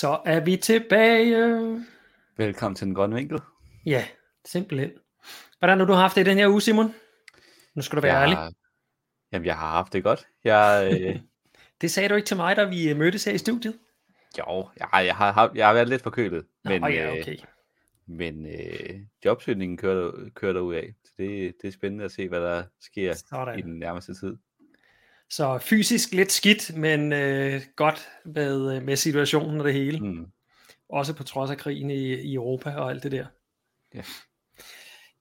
Så er vi tilbage. Velkommen til den grønne vinkel. Ja, simpelthen. Hvordan har du haft det den her uge, Simon? Nu skal du være jeg, ærlig. Jamen, jeg har haft det godt. Jeg, øh, Det sagde du ikke til mig, da vi øh, mødtes her i studiet. jo, jeg, jeg, har, jeg har været lidt forkølet, men, Nå, ja, øh, okay. men øh, jobsøgningen kører, kører der ud af. Så det, det er spændende at se, hvad der sker Sådan. i den nærmeste tid. Så fysisk lidt skidt, men øh, godt med, øh, med situationen og det hele. Mm. Også på trods af krigen i, i Europa og alt det der. Ja.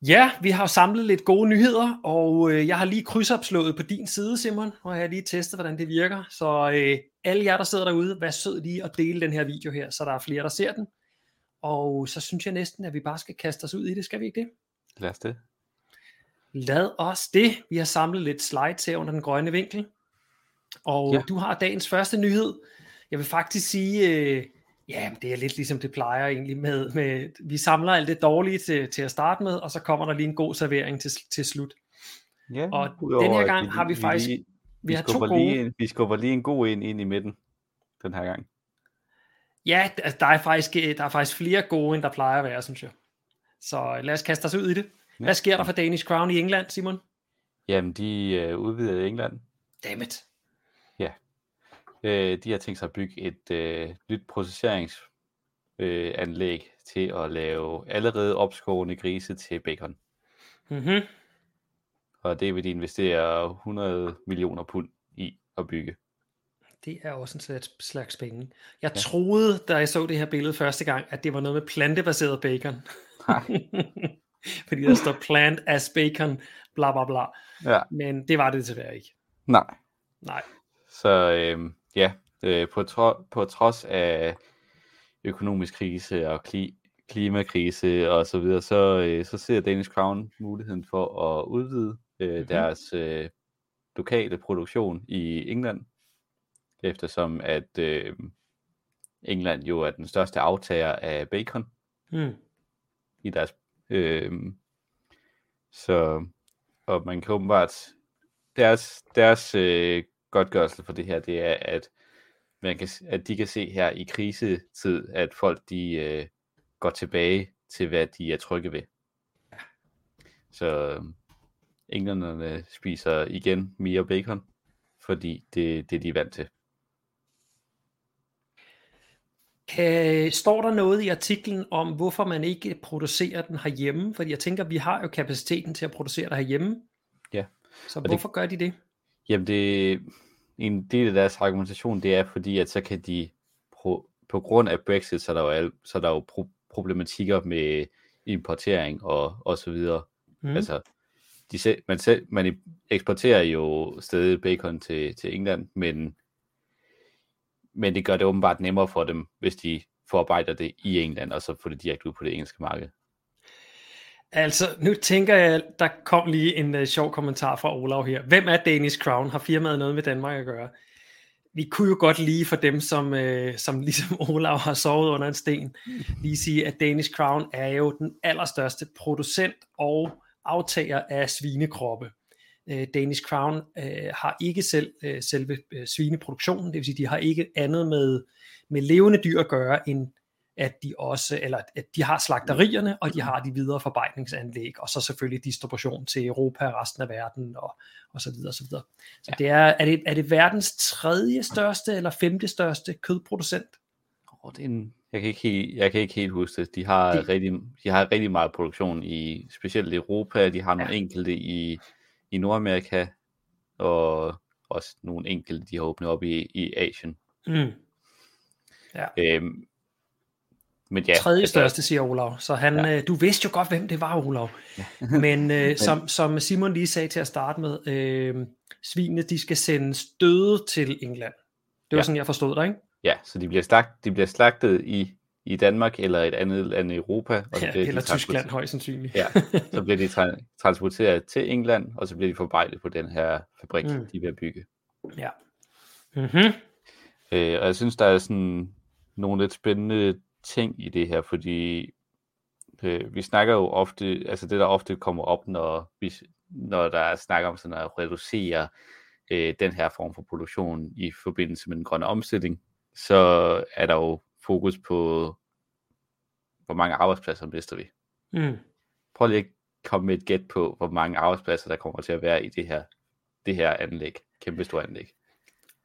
Ja, vi har samlet lidt gode nyheder, og øh, jeg har lige krydsopslået på din side, Simon, og jeg har lige testet, hvordan det virker. Så øh, alle jer, der sidder derude, vær sød lige at dele den her video her, så der er flere, der ser den. Og så synes jeg næsten, at vi bare skal kaste os ud i det, skal vi ikke det? Lad os det. Lad os det. Vi har samlet lidt slides her under den grønne vinkel. Og ja. Du har dagens første nyhed. Jeg vil faktisk sige, øh, ja, det er lidt ligesom det plejer egentlig med, med vi samler alt det dårlige til, til at starte med, og så kommer der lige en god servering til, til slut. Ja, Og den her gang har vi faktisk- Lige, Vi har to gode. lige en, vi skubber lige en god ind ind i midten den her gang. Ja, altså, der er, faktisk, øh, der er faktisk flere gode, end der plejer at være, synes jeg. Så lad os kaste os ud i det. Hvad sker der for Danish Crown i England, Simon? Jamen, de øh, udvider i England. Dammit. Øh, de har tænkt sig at bygge et øh, nyt processeringsanlæg øh, anlæg til at lave allerede opskårende grise til bacon. Mm-hmm. Og det vil de investere 100 millioner pund i at bygge. Det er også en slags, slags penge. Jeg ja. troede, da jeg så det her billede første gang, at det var noget med plantebaseret bacon. Fordi der står plant as bacon, bla bla bla. Ja, Men det var det desværre ikke. nej. Nej. Så øh, ja, øh, på, tro, på trods af økonomisk krise og kli, klimakrise og så videre, så, øh, så ser Danish Crown muligheden for at udvide øh, Mhm. mm-hmm. deres øh, lokale produktion i England, eftersom at øh, England jo er den største aftager af bacon Mm. i deres øh, så og man kan åbenbart deres, deres øh, godtgørelse for det her, det er, at man kan, at de kan se her i krisetid, at folk de øh, går tilbage til, hvad de er trygge ved. Så øh, englænderne spiser igen mere bacon, fordi det, det er de vant til. Kan, står der noget i artiklen om, hvorfor man ikke producerer den herhjemme? Fordi jeg tænker, vi har jo kapaciteten til at producere det herhjemme. Ja. Så det- hvorfor gør de det? Jamen det, en del af deres argumentation, det er fordi, at så kan de, pro, på grund af Brexit, så er der jo, al, så er der jo pro, problematikker med importering og, og så videre. Mm. Altså, de selv, man, selv, man eksporterer jo stadig bacon til, til England, men, men det gør det åbenbart nemmere for dem, hvis de forarbejder det i England, og så får det direkte ud på det engelske marked. Altså, nu tænker jeg, der kom lige en uh, sjov kommentar fra Olav her. Hvem er Danish Crown? Har firmaet noget med Danmark at gøre? Vi kunne jo godt lige for dem, som, uh, som ligesom Olav har sovet under en sten, lige sige, at Danish Crown er jo den allerstørste producent og aftager af svinekroppe. Uh, Danish Crown uh, har ikke selv uh, selve uh, svineproduktionen, det vil sige, de har ikke andet med, med levende dyr at gøre, end at de også, eller at de har slagterierne, og de har de videre forarbejdningsanlæg, og så selvfølgelig distribution til Europa og resten af verden, og, og så videre, og så videre. Så det er, er det, er det verdens tredje største, eller femte største kødproducent? Oh, det er en, jeg, kan ikke helt, jeg kan ikke helt huske det. De har, Det- rigtig, de har rigtig meget produktion i specielt Europa. De har nogle Ja. ja. enkelte i, i Nordamerika, og også nogle enkelte, de har åbnet op i, i Asien. Mm. Øhm, men ja, Tredje største, siger Olav. Så han, ja. Ja. øh, du vidste jo godt, hvem det var, Olav. Men øh, som, som Simon lige sagde til at starte med, øh, svinene, de skal sendes døde til England. Det var ja. Ja. sådan, jeg forstod dig, ikke? Ja, så de bliver, slagt, de bliver slagtet i, i Danmark eller et andet land i Europa. Og så Ja, de eller Tyskland højst sandsynligt. Ja, så bliver de tra- transporteret til England, og så bliver de forarbejdet på den her fabrik, Mm. de vil bygge. ja. Mm-hmm. Øh, og jeg synes, der er sådan nogle lidt spændende ting i det her, fordi øh, vi snakker jo ofte, altså det der ofte kommer op, når, vi, når der er snak om sådan at reducere øh, den her form for produktion i forbindelse med den grønne omstilling, så er der jo fokus på, hvor mange arbejdspladser mister vi. Mm. Prøv lige at komme med et gæt på, hvor mange arbejdspladser, der kommer til at være i det her, det her anlæg. Kæmpe store anlæg.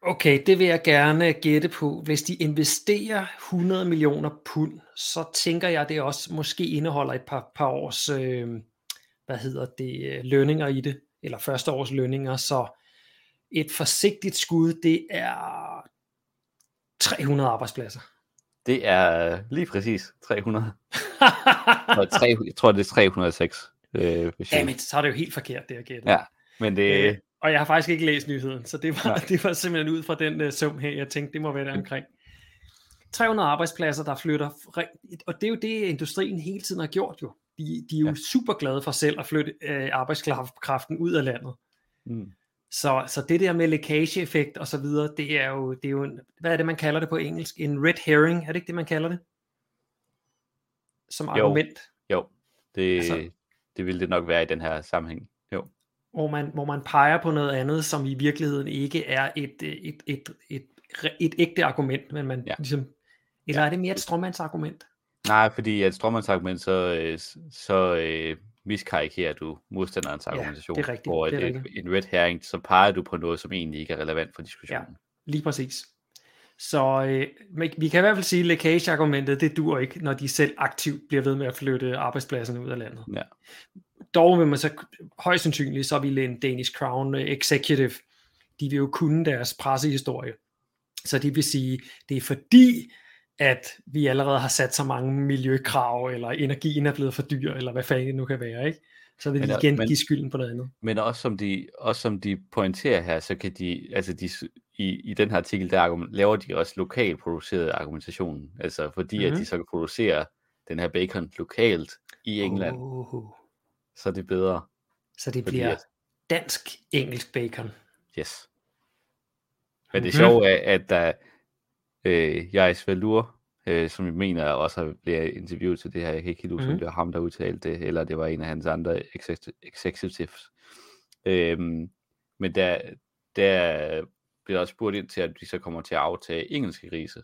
Okay, det vil jeg gerne gætte på. Hvis de investerer 100 millioner pund, så tænker jeg, det også måske indeholder et par, par års, øh, hvad hedder det, øh, lønninger i det, eller første års lønninger, så et forsigtigt skud, det er 300 arbejdspladser. Det er lige præcis 300. jeg, tre, jeg tror, det er 306. Øh, Jamen, så er det jo helt forkert, det jeg gætter. Ja, men det, Øh, og jeg har faktisk ikke læst nyheden, så det var, Nej. det var simpelthen ud fra den uh, sum her, jeg tænkte, det må være der omkring. 300 arbejdspladser, der flytter, og det er jo det, industrien hele tiden har gjort jo. De, de er jo ja. Super glade for selv at flytte øh, arbejdskraften ud af landet. mm, Så, så det der med lækageeffekt og så videre, det er jo, det er jo en, hvad er det, man kalder det på engelsk? En red herring, er det ikke det, man kalder det? Som Jo. argument, jo, det, Altså- det vil det nok være i den her sammenhæng. Hvor man, hvor man peger på noget andet, som i virkeligheden ikke er et, øh, et, et, et, et, et ægte argument, men man ja. Ja. ligesom, eller er det mere et stråmandsargument? Nej, fordi at stråmandsargument, så, øh, så øh, miskarikerer du modstanderens Ja, argumentation. det er rigtigt, Hvor det er et, rigtigt. en red herring, så peger du på noget, som egentlig ikke er relevant for diskussionen. Lige præcis. Så øh, vi kan i hvert fald sige, at lækageargumentet, det dur ikke, når de selv aktivt bliver ved med at flytte arbejdspladserne ud af landet. Ja. Dog vil man så højst sandsynligt, så ville en Danish Crown øh, Executive, de vil jo kunne deres pressehistorie. Så det vil sige, det er fordi, at vi allerede har sat så mange miljøkrav, eller energien er blevet for dyr, eller hvad fanden det nu kan være, ikke? Så vil Men de igen men- give skylden på noget andet. Men også som de, også som de pointerer her, så kan de, altså de, i, i den her artikel, der argument, laver de også lokalt produceret argumentation. Altså fordi mm-hmm. Mhm. at de så kan producere den her bacon lokalt i England, oh. Så er det bedre. så det Fordi bliver at- dansk-engelsk bacon. Yes. Men det Mhm. sjove er, at der øh, Jais Valur, øh, som jeg mener også har blevet interviewet til det her, jeg kan ikke helt huske, mm. Mhm. om det var ham, der udtalte det, eller det var en af hans andre exec- executives. Øhm, men der, der bliver også spurgt ind til, at de så kommer til at aftage engelske grise.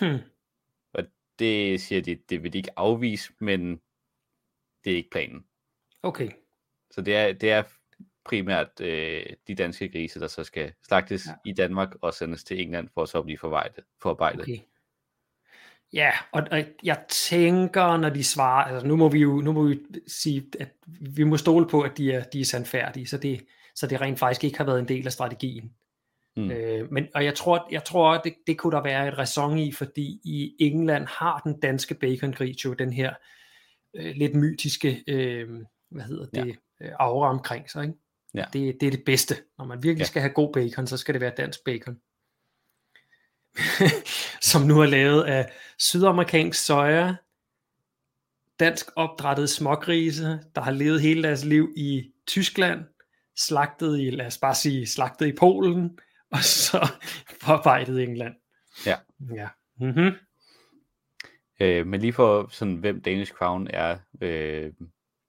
Hmm. Det siger de, det vil de ikke afvise, men det er ikke planen. Okay, Så det er, det er primært øh, de danske grise, der så skal slagtes Ja. i Danmark og sendes til England for så at blive forarbejdet. forarbejdet. okay. Ja, og, og jeg tænker, når de svarer, altså nu må vi jo nu må vi sige, at vi må stole på, at de er, de er sandfærdige, så det, så det rent faktisk ikke har været en del af strategien. Mm. Øh, men, og jeg tror, jeg tror det, det kunne der være et ræson i, fordi i England har den danske bacongris jo den her øh, lidt mytiske, øh, hvad hedder det, ja. aura omkring sig. Ikke? Ja. Det, det er det bedste. Når man virkelig ja. Ja. skal have god bacon, så skal det være dansk bacon. Som nu er lavet af sydamerikansk soja, dansk opdrættede smågrise, der har levet hele deres liv i Tyskland, slagtet i, lad os bare sige, slagtet i Polen, og så forarbejdet i England. Ja. Ja. Mm-hmm. Øh, men lige for sådan, hvem Danish Crown er, øh,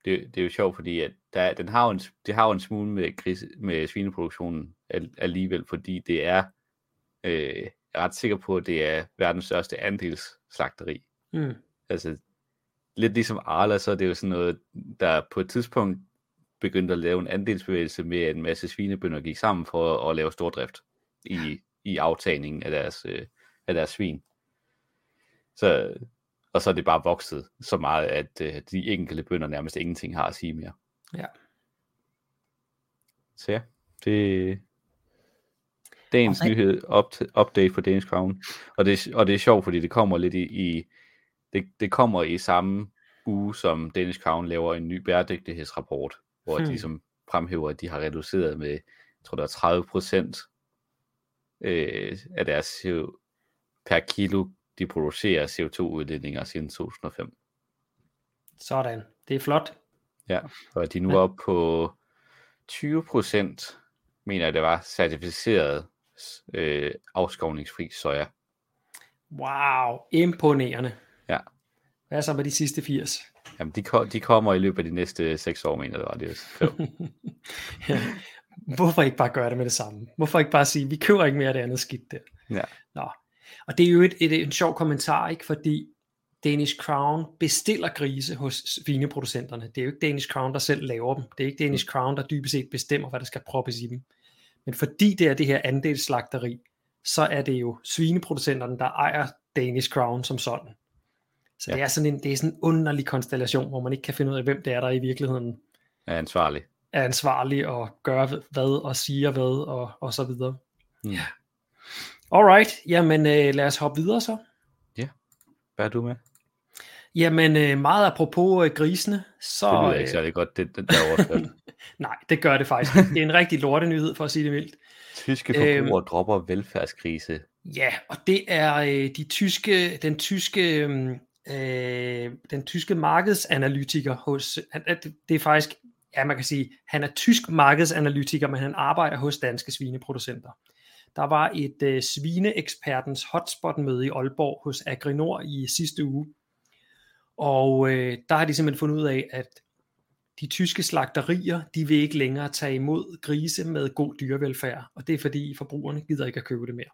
det, det er jo sjovt, fordi at der, den har en, det har jo en smule med, grise, med svineproduktionen al- alligevel, fordi det er, øh, jeg er ret sikker på, at det er verdens største andelsslagteri. Mm. Altså, lidt ligesom Arla, så er det jo sådan noget, der på et tidspunkt begyndte at lave en andelsbevægelse med, at en masse svinebønder gik sammen for at, at lave stordrift i, i aftagningen af deres, øh, af deres svin. Så, og så er det bare vokset så meget, at øh, de enkelte bønder nærmest ingenting har at sige mere. Ja. Så ja, det dagens så- nyhed up, update for Danish Crown. Og det, og det er sjovt, fordi det kommer lidt i, i det, det kommer i samme uge, som Danish Crown laver en ny bæredygtighedsrapport, hvor Hmm. de ligesom fremhæver, at de har reduceret med, jeg tror der er 30 procent øh, af deres CO, per kilo, de producerer CO2-udledninger siden 2005. Sådan. Det er flot. Ja, og de nu Ja. er oppe på 20 procent, mener jeg det var, certificeret øh, afskovningsfri soja. Wow. Imponerende. Ja. Hvad så med de sidste 80? Jamen, de, ko- de kommer i løbet af de næste 6 år, mener jeg, det var det. Ja. Hvorfor ikke bare gøre det med det samme? Hvorfor ikke bare sige, vi køber ikke mere af det andet skidt der? Ja. Nå. Og det er jo et, et, en sjov kommentar, ikke? fordi Danish Crown bestiller grise hos svineproducenterne. Det er jo ikke Danish Crown, der selv laver dem. Det er ikke Danish Crown, der dybest set bestemmer, hvad der skal proppes i dem. Men fordi det er det her andelsslagteri, så er det jo svineproducenterne, der ejer Danish Crown som sådan. Så ja. det er sådan en, det er sådan en underlig konstellation, hvor man ikke kan finde ud af, hvem det er, der i virkeligheden er ansvarlig. Er ansvarlig og gør hvad og siger hvad og, og så videre. Mm. Ja. Alright, jamen øh, lad os hoppe videre så. Ja, hvad er du med? Jamen øh, meget apropos øh, grisene, så... Det lyder ikke øh, særlig godt, det, det der overført. Nej, det gør det faktisk Det er en rigtig lortenyhed, for at sige det mildt. Tyske forbrugere øhm, dropper velfærdskrise. Ja, og det er øh, de tyske, den tyske, øhm, øh, den tyske markedsanalytiker hos, det er faktisk, ja man kan sige, han er tysk markedsanalytiker, men han arbejder hos danske svineproducenter. Der var et øh, svineekspertens hotspot-møde i Aalborg hos Agrinor i sidste uge, og øh, der har de simpelthen fundet ud af, at de tyske slagterier, de vil ikke længere tage imod grise med god dyrevelfærd, og det er fordi forbrugerne gider ikke at købe det mere.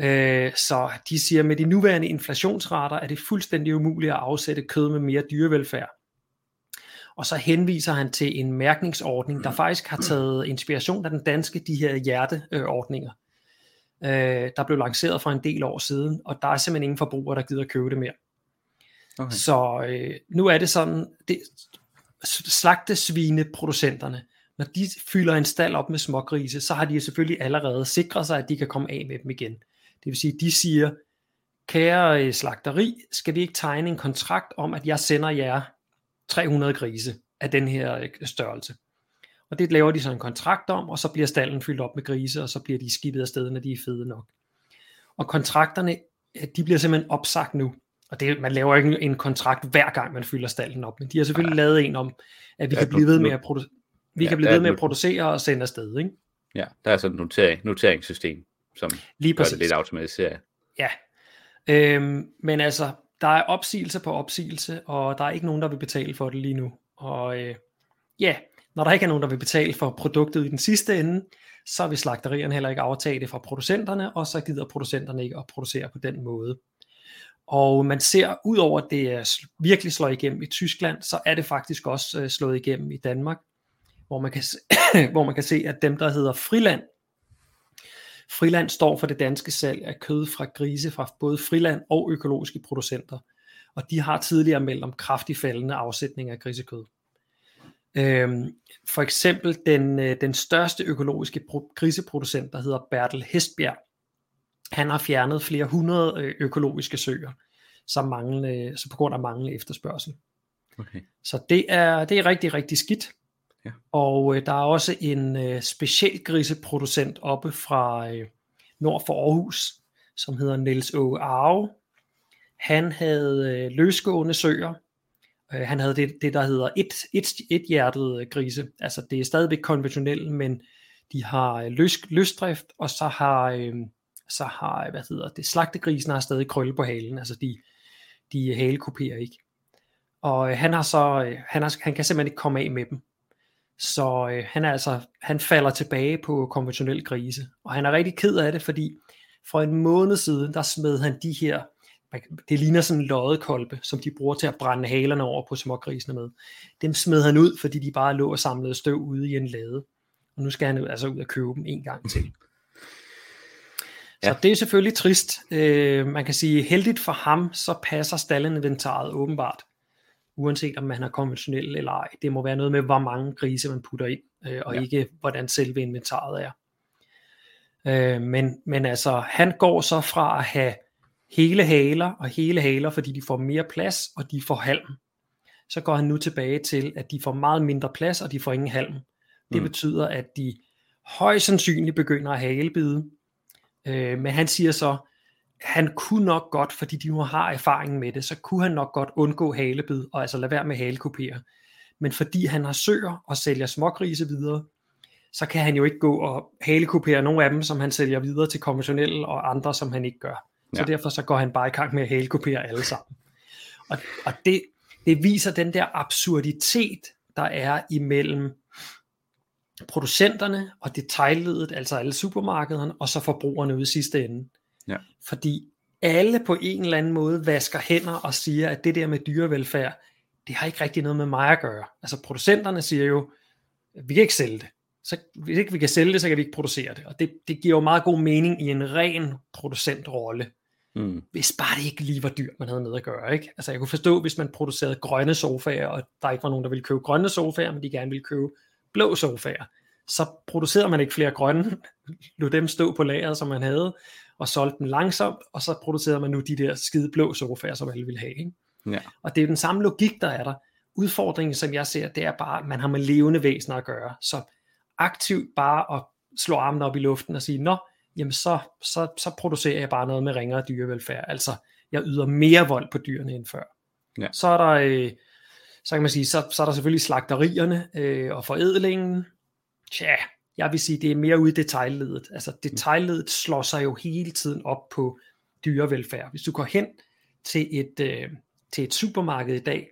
Øh, så de siger, at med de nuværende inflationsrater er det fuldstændig umuligt at afsætte kød med mere dyrevelfærd. Og så henviser han til en mærkningsordning, der faktisk har taget inspiration af den danske, de her hjerteordninger. Øh, der blev lanceret for en del år siden, og der er simpelthen ingen forbrugere, der gider købe det mere. Okay. Så øh, nu er det sådan, det, slagtesvineproducenterne, når de fylder en stald op med smågrise, så har de selvfølgelig allerede sikret sig, at de kan komme af med dem igen. Det vil sige, de siger, kære øh, slagteri, skal vi ikke tegne en kontrakt om, at jeg sender jer 300 grise af den her øh, størrelse. Og det laver de så en kontrakt om, og så bliver stallen fyldt op med grise, og så bliver de skibet afsted, når de er fede nok. Og kontrakterne, øh, de bliver simpelthen opsagt nu. Og det, man laver ikke en kontrakt hver gang, man fylder stallen op, men de har selvfølgelig ja. lavet en om, at vi ja, kan blive ved med at, produ- vi ja, kan blive ved med at producere og sende afsted. Ikke? Ja, der er sådan et notering, noteringssystem, som Lige gør det lidt automatiseret. Ja, øhm, men altså, der er opsigelse på opsigelse, og der er ikke nogen, der vil betale for det lige nu. Og øh, ja, når der ikke er nogen, der vil betale for produktet i den sidste ende, så vil slagterierne heller ikke aftage det fra producenterne, og så gider producenterne ikke at producere på den måde. Og man ser, ud over at det er virkelig slår igennem i Tyskland, så er det faktisk også øh, slået igennem i Danmark, hvor man, kan se, hvor man kan se, at dem, der hedder Friland, Friland står for det danske salg af kød fra grise fra både Friland og økologiske producenter, og de har tidligere meldt om kraftig faldende afsætning af grisekød. Øhm, for eksempel den, øh, den største økologiske griseproducent, der hedder Bertel Hestbjerg, han har fjernet flere hundrede øh, økologiske søer, som manglende, så på grund af manglende efterspørgsel. Okay. Så det er, det er rigtig, rigtig skidt. Ja. Og øh, der er også en øh, specialgriseproducent oppe fra øh, nord for Aarhus, som hedder Niels Åge Arve. Han havde øh, løsgående søer. Øh, han havde det, det, der hedder et, et, et hjertet øh, grise. Altså det er stadigvæk konventionelt, men de har øh, løs, løsdrift, og så har... Øh, så har, øh, hvad hedder det, slagtegrisen har stadig krølle på halen, altså de, de halekopierer ikke. Og øh, han har så, øh, han, har, han kan simpelthen ikke komme af med dem. Så øh, han er altså, han falder tilbage på konventionel grise. Og han er rigtig ked af det, fordi for en måned siden, der smed han de her, det ligner sådan en loddekolbe, som de bruger til at brænde halerne over på smågrisene med. Dem smed han ud, fordi de bare lå og samlede støv ude i en lade. Og nu skal han altså ud og købe dem en gang til. Ja. Så det er selvfølgelig trist. Øh, man kan sige, heldigt for ham, så passer stallinventaret åbenbart. Uanset om man er konventionel eller ej. Det må være noget med, hvor mange grise man putter ind, øh, og ja. ikke hvordan selve inventaret er. Øh, men, men altså, han går så fra at have hele haler og hele haler, fordi de får mere plads, og de får halm. Så går han nu tilbage til, at de får meget mindre plads, og de får ingen halm. Det mm. betyder, at de højst sandsynligt begynder at halebide, Øh, men han siger så, han kunne nok godt, fordi de nu har erfaring med det, så kunne han nok godt undgå halebid, og altså lade være med halekopere. Men fordi han har søer og sælger smågrise videre, så kan han jo ikke gå og halekopere nogle af dem, som han sælger videre til konventionelle, og andre, som han ikke gør. Ja. Så derfor så går han bare i gang med at halekopere alle sammen. Og, og det, det viser den der absurditet, der er imellem producenterne og detaljledet, altså alle supermarkederne, og så forbrugerne ude i sidste ende. Ja. Fordi alle på en eller anden måde vasker hænder og siger, at det der med dyrevelfærd, det har ikke rigtig noget med mig at gøre. Altså producenterne siger jo, vi kan ikke sælge det. Så hvis ikke vi kan sælge det, så kan vi ikke producere det. Og det, det giver jo meget god mening i en ren producentrolle. Mm. Hvis bare det ikke lige var dyrt, man havde med at gøre. Ikke? Altså jeg kunne forstå, hvis man producerede grønne sofaer, og der ikke var nogen, der ville købe grønne sofaer, men de gerne ville købe blå sofaer, så producerede man ikke flere grønne, lod dem stå på lageret, som man havde, og solgte dem langsomt, og så producerede man nu de der skide blå sofaer, som alle ville have. Ikke? Ja. Og det er den samme logik, der er der. Udfordringen, som jeg ser, det er bare, at man har med levende væsener at gøre. Så aktivt bare at slå armen op i luften og sige, nå, jamen så, så, så producerer jeg bare noget med ringere dyrevelfærd. Altså, jeg yder mere vold på dyrene end før. Ja. Så er der, øh, så kan man sige, så, så er der selvfølgelig slagterierne øh, og forædlingen. Tja, jeg vil sige, det er mere ude i detaljledet. Altså detaljledet slår sig jo hele tiden op på dyrevelfærd. Hvis du går hen til et, øh, til et supermarked i dag,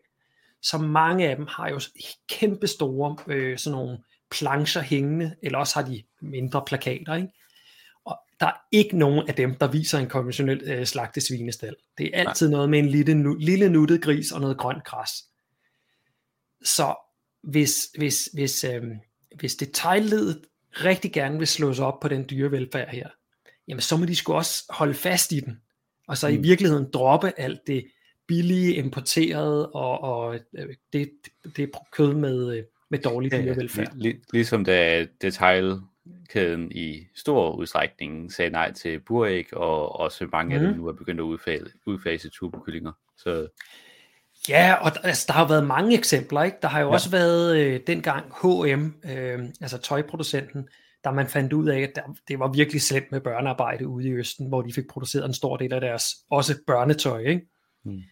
så mange af dem har jo kæmpe store øh, sådan nogle plancher hængende, eller også har de mindre plakater, ikke? Og der er ikke nogen af dem, der viser en konventionel øh, slagtesvinestal. Det er altid Nej. noget med en lille, nu, lille nuttet gris og noget grønt græs. Så hvis, hvis, hvis, øh, hvis detaljledet rigtig gerne vil slå sig op på den dyrevelfærd her, jamen så må de sgu også holde fast i den. Og så mm. i virkeligheden droppe alt det billige, importerede og, og øh, det, det kød med, øh, med dårlig dyrevelfærd. Ja, lig, ligesom da detailkæden i stor udstrækning sagde nej til buræg, og også mange mm. af dem nu er begyndt at udfase, udfase turbokyllinger. Så Ja, og der, altså, der har jo været mange eksempler. Ikke? Der har jo ja. også været øh, dengang H&M, øh, altså tøjproducenten, der man fandt ud af, at der, det var virkelig slemt med børnearbejde ude i Østen, hvor de fik produceret en stor del af deres også børnetøj. Ikke? Mm.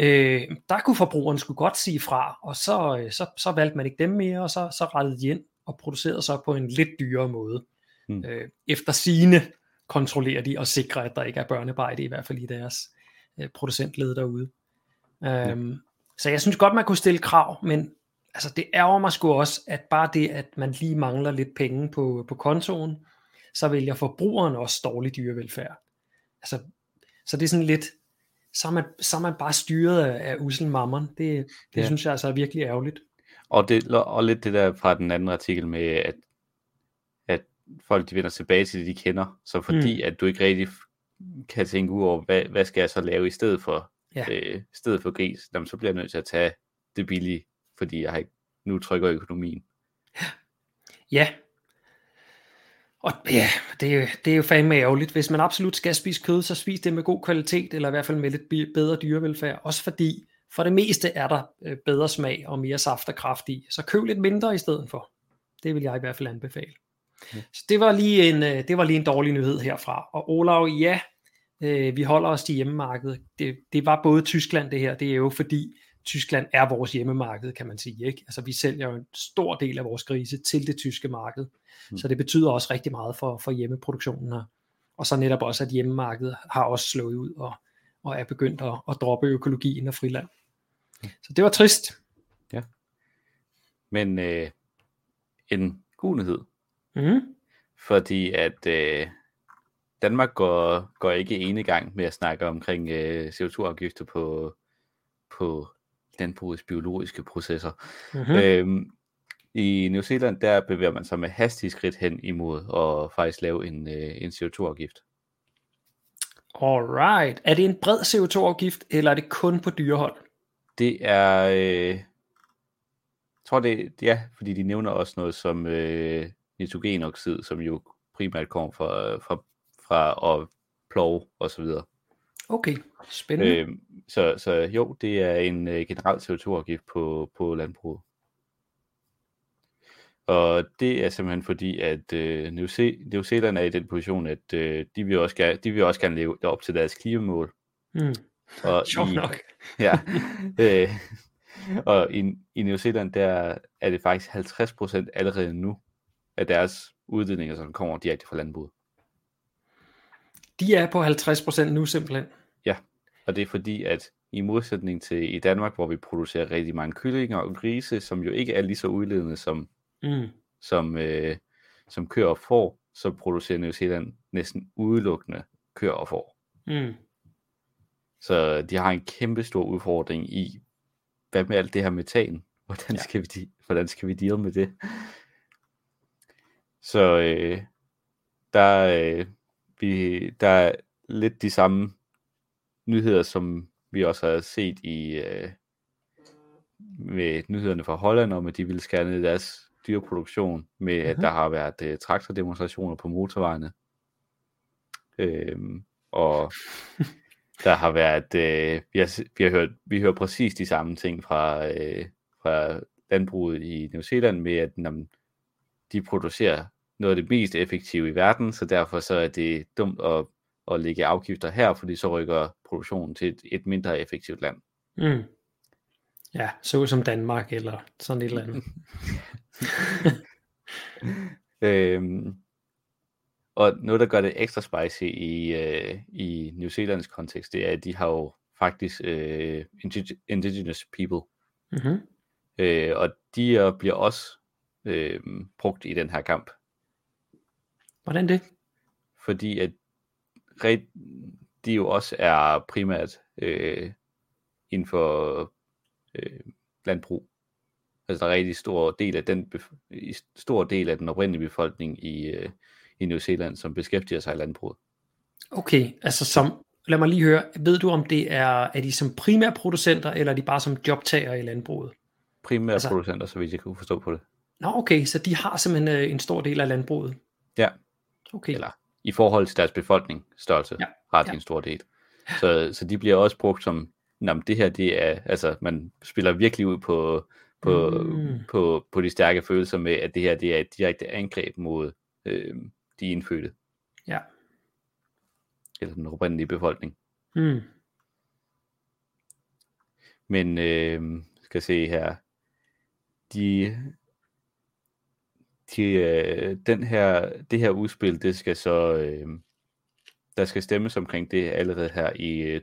Øh, der kunne forbrugeren skulle godt sige fra, og så, øh, så, så valgte man ikke dem mere, og så, så rettede de ind og producerede så på en lidt dyrere måde. Mm. Øh, efter sine kontrollerer de og sikrer, at der ikke er børnearbejde, i hvert fald i deres øh, producentled derude. Ja. Øhm, så jeg synes godt, man kunne stille krav, men altså, det ærger mig sgu også, at bare det, at man lige mangler lidt penge på, på kontoen, så vælger forbrugeren også dårlig dyrevelfærd. Altså, så det er sådan lidt, så er man, så er man bare styret af, af usel mammon. Det, det ja. synes jeg altså er virkelig ærgerligt. Og, det, og lidt det der fra den anden artikel med, at, at folk de vender tilbage til det, de kender. Så fordi mm. at du ikke rigtig kan tænke ud over, hvad, hvad skal jeg så lave i stedet for, ja. øh, i stedet for gris, jamen, så bliver jeg nødt til at tage det billige, fordi jeg har ikke, nu trykker økonomien. Ja, og ja, det er, det er jo fandme ærgerligt. Hvis man absolut skal spise kød, så spis det med god kvalitet, eller i hvert fald med lidt bedre dyrevelfærd. Også fordi, for det meste er der øh, bedre smag og mere saft og kraft i. Så køb lidt mindre i stedet for. Det vil jeg i hvert fald anbefale. Ja. Så det var, lige en, øh, det var lige en dårlig nyhed herfra. Og Olav, ja, øh, vi holder os til hjemmemarkedet. Det, det var både Tyskland det her, det er jo fordi Tyskland er vores hjemmemarked, kan man sige. Ikke? Altså vi sælger jo en stor del af vores grise til det tyske marked. Mm. Så det betyder også rigtig meget for, for hjemmeproduktionen her. Og så netop også, at hjemmemarkedet har også slået ud og, og er begyndt at, at droppe økologien og friland. Mm. Så det var trist. Ja. Men øh, en god nyhed. Mm. Fordi at øh, Danmark går, går ikke ene gang med at snakke omkring øh, CO2-afgifter på, på landbrugets biologiske processer. Mm-hmm. Øhm, I New Zealand, der bevæger man sig med hastige skridt hen imod at faktisk lave en, øh, en CO2-afgift. Alright. Er det en bred CO2-afgift, eller er det kun på dyrehold? Det er, øh, jeg tror det, ja, fordi de nævner også noget som øh, nitrogenoxid, som jo primært kommer fra, fra, fra at plove og så videre. Okay, spændende. Øh, så, så jo, det er en uh, generel CO2-afgift på, på landbruget. Og det er simpelthen fordi, at uh, New, Ze- New Zealand er i den position, at uh, de, vil også gerne, de vil også gerne leve op til deres klimamål. Mm. Og Sjovt nok. ja. øh, og i, i New Zealand, der er det faktisk 50% allerede nu af deres udledninger, som kommer direkte fra landbruget. De er på 50% nu simpelthen? Ja, og det er fordi, at i modsætning til i Danmark, hvor vi producerer rigtig mange kyllinger og grise, som jo ikke er lige så udledende som, mm. som, øh, som køer og får, så producerer New Zealand næsten udelukkende køer og får. Mm. Så de har en kæmpe stor udfordring i, hvad med alt det her metan? Hvordan Ja. skal vi, hvordan skal vi deal med det? Så øh, der, øh, vi, der er lidt de samme nyheder, som vi også har set i øh, med nyhederne fra Holland om, at de ville skære ned deres dyreproduktion, med at Mhm. der har været øh, traktordemonstrationer på motorvejene. Øhm, og der har været, øh, vi, har, vi har hørt, vi hører præcis de samme ting fra, øh, fra landbruget i New Zealand med, at jamen, de producerer noget af det mest effektive i verden, så derfor så er det dumt at, at lægge afgifter her, fordi så rykker produktionen til et, et mindre effektivt land. Mm. Ja, så som Danmark eller sådan et eller andet. Øhm, og noget, der gør det ekstra spicy i, øh, i New Zealands kontekst, det er, at de har jo faktisk øh, indig- indigenous people, Mm-hmm. øh, og de bliver også øh, brugt i den her kamp, Hvordan det? fordi at de jo også er primært øh, inden for øh, landbrug. Altså der er en rigtig stor del af den stor del af den oprindelige befolkning i, øh, i New Zealand, som beskæftiger sig i landbruget. Okay, altså som, lad mig lige høre, ved du om det er, er de som primærproducenter, eller er de bare som jobtager i landbruget? Primære altså, producenter, så vidt jeg kunne forstå på det. Nå okay, så de har simpelthen øh, en stor del af landbruget. Ja. Okay, Eller i forhold til deres befolkningsstørrelse, Ja, ja. har de ja. en stor del. Så, så de bliver også brugt som, jamen det her, det er, altså man spiller virkelig ud på, på, mm. på, på de stærke følelser med, at det her, det er et direkte angreb mod øh, de indfødte. Ja. Eller den oprindelige befolkning. mm. Men øh, skal se her. De, de, øh, den her, det her udspil, det skal så, øh, der skal stemmes omkring det allerede her i øh,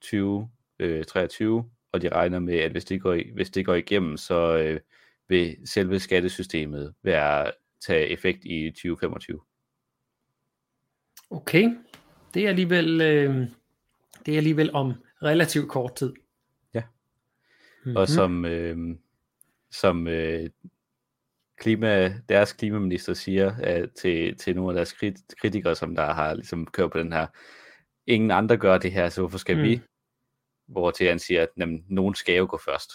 2023, og de regner med, at hvis det går, hvis det går igennem, så øh, vil selve skattesystemet være tage effekt i 2025. okay. Det er alligevel, øh, det er alligevel om relativt kort tid. Ja. Mm-hmm. Og som, øh, som øh, klima, deres klimaminister siger at til, til nogle af deres krit- kritikere, som der har ligesom kørt på den her, ingen andre gør det her, så hvorfor skal Mm. vi? Hvor til han siger, at jamen, nogen skal jo gå først.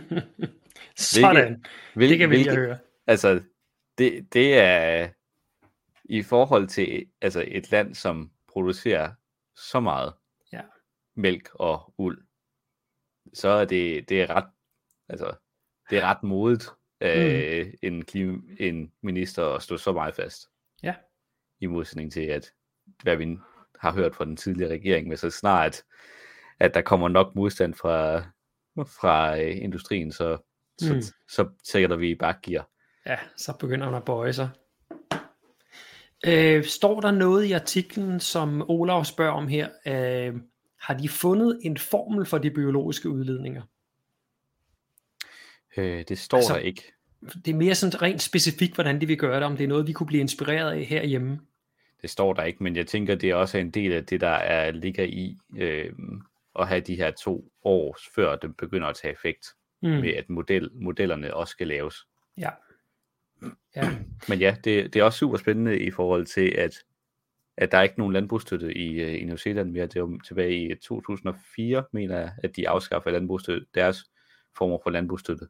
Sådan, Hvil, det kan vi lige høre. Altså, det, det er i forhold til altså et land, som producerer så meget Ja. mælk og uld, så er det, det er ret, altså, det er ret modigt af mm. en, klima, en minister at stå så meget fast. Ja. I modsætning til, at hvad vi har hørt fra den tidligere regering, med så snart, at der kommer nok modstand fra, fra øh, industrien, så, så, Mm. så, så sætter vi i bakgear. Ja, så begynder han at bøje sig. Øh, står der noget i artiklen, som Olav spørger om her? Øh, har de fundet en formel for de biologiske udledninger? Øh, det står altså, der ikke. Det er mere sådan rent specifikt, hvordan de vil gøre det, om det er noget, vi kunne blive inspireret af herhjemme. Det står der ikke, men jeg tænker, det er også en del af det, der er, ligger i øh, at have de her to år, før det begynder at tage effekt, Mm. mm. med at model, modellerne også skal laves. Ja. Ja. Men ja, det, det er også super spændende i forhold til, at, at der er ikke nogen landbrugsstøtte i, øh, i New Zealand mere. Det var tilbage i 2004, mener jeg, at de afskaffer landbrugsstøtte, deres former for landbrugsstøtte.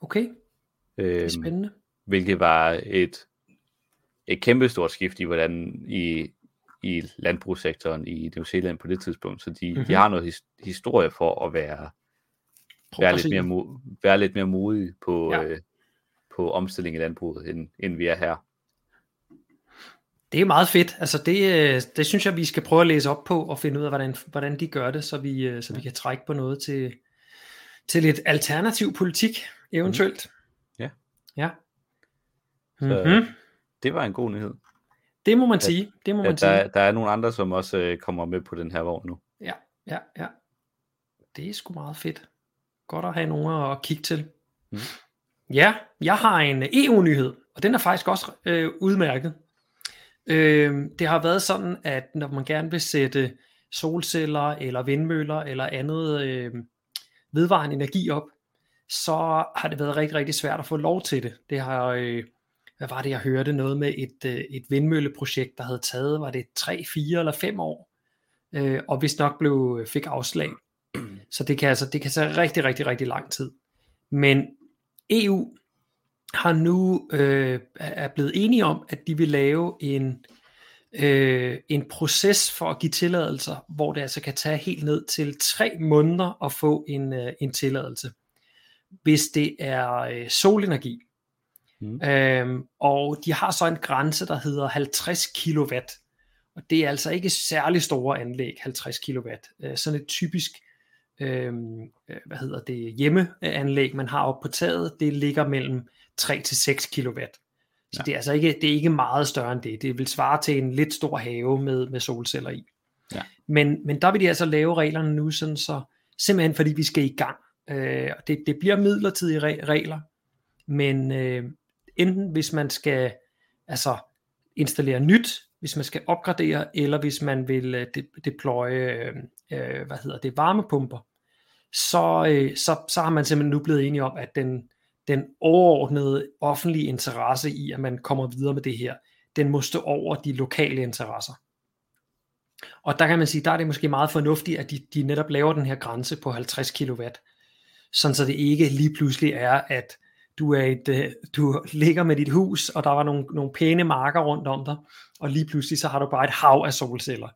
Okay, det er Øhm, spændende. hvilket var et, et kæmpe stort skift i, hvordan i, i landbrugssektoren i New Zealand på det tidspunkt. Så de, Mhm. mm-hmm. de har noget his, historie for at være, være, lidt mere, mo- være lidt mere modige på, Ja. øh, på omstilling i landbruget, end, end vi er her. Det er meget fedt. Altså det, øh, det synes jeg, vi skal prøve at læse op på og finde ud af, hvordan, hvordan de gør det, så vi, øh, så vi kan trække på noget til, til lidt alternativ politik, eventuelt. Ja. Ja. Så- Mm-hmm. Det var en god nyhed. Det må man sige. Det må man At sige. der, der er nogle andre, som også øh, kommer med på den her vogn nu. Ja, ja, ja. Det er sgu meget fedt. Godt at have nogen at kigge til. Mm. Ja, jeg har en EU-nyhed, og den er faktisk også øh, udmærket. Øh, det har været sådan, at når man gerne vil sætte solceller eller vindmøller eller andet øh, vedvarende energi op, så har det været rigtig, rigtig svært at få lov til det. Det har, øh, hvad var det, jeg hørte, noget med et, øh, et vindmølleprojekt, der havde taget, var det 3, 4 eller 5 år, øh, og hvis nok blev, øh, fik afslag. Så det kan altså det kan tage rigtig, rigtig, rigtig lang tid. Men EU har nu øh, er blevet enige om, at de vil lave en øh, en proces for at give tilladelser, hvor det altså kan tage helt ned til tre måneder at få en, øh, en tilladelse, hvis det er øh, solenergi. Mm. Øhm, og de har så en grænse, der hedder 50 kW, og det er altså ikke særlig store anlæg, 50 kW. Øh, sådan et typisk øhm, øh, hvad hedder det, hjemmeanlæg, man har oppe på taget, det ligger mellem 3 til 6 kW. Så ja. det, er altså ikke, det er ikke meget større end det. Det vil svare til en lidt stor have med, med solceller i. Ja. Men, men der vil de altså lave reglerne nu, sådan så, simpelthen fordi vi skal i gang. Øh, det, det bliver midlertidige regler, men øh, enten hvis man skal altså installere nyt, hvis man skal opgradere, eller hvis man vil øh, de, deploye øh, øh, hvad hedder det, varmepumper, så, øh, så, så har man simpelthen nu blevet enige om, at den, den overordnede offentlige interesse i, at man kommer videre med det her, den må stå over de lokale interesser. Og der kan man sige, der er det måske meget fornuftigt, at de, de netop laver den her grænse på 50 kW, sådan så det ikke lige pludselig er, at du, er et, øh, du ligger med dit hus, og der var nogle, nogle pæne marker rundt om dig, og lige pludselig så har du bare et hav af solceller.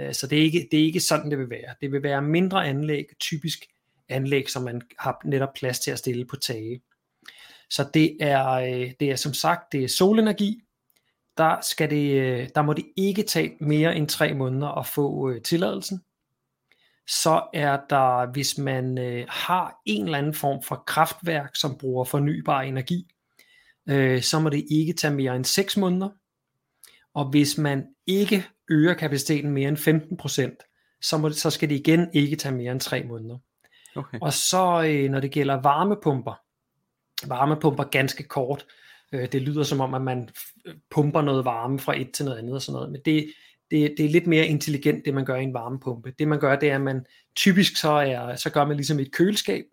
Øh, så det er, ikke, det er ikke sådan, det vil være. Det vil være mindre anlæg, typisk anlæg, som man har netop plads til at stille på tage. Så det er, øh, det er som sagt, det er solenergi. Der, skal det, der må det ikke tage mere end tre måneder at få tilladelsen. Så er der, hvis man øh, har en eller anden form for kraftværk, som bruger fornybar energi, øh, så må det ikke tage mere end 6 måneder. Og hvis man ikke øger kapaciteten mere end 15%, så, må det, så skal det igen ikke tage mere end 3 måneder. Okay. Og så øh, når det gælder varmepumper, varmepumper ganske kort. Øh, det lyder som om, at man pumper noget varme fra et til noget andet og sådan noget, men det, det, det er lidt mere intelligent, det man gør i en varmepumpe. Det man gør, det er, at man typisk så, er, så gør man ligesom et køleskab,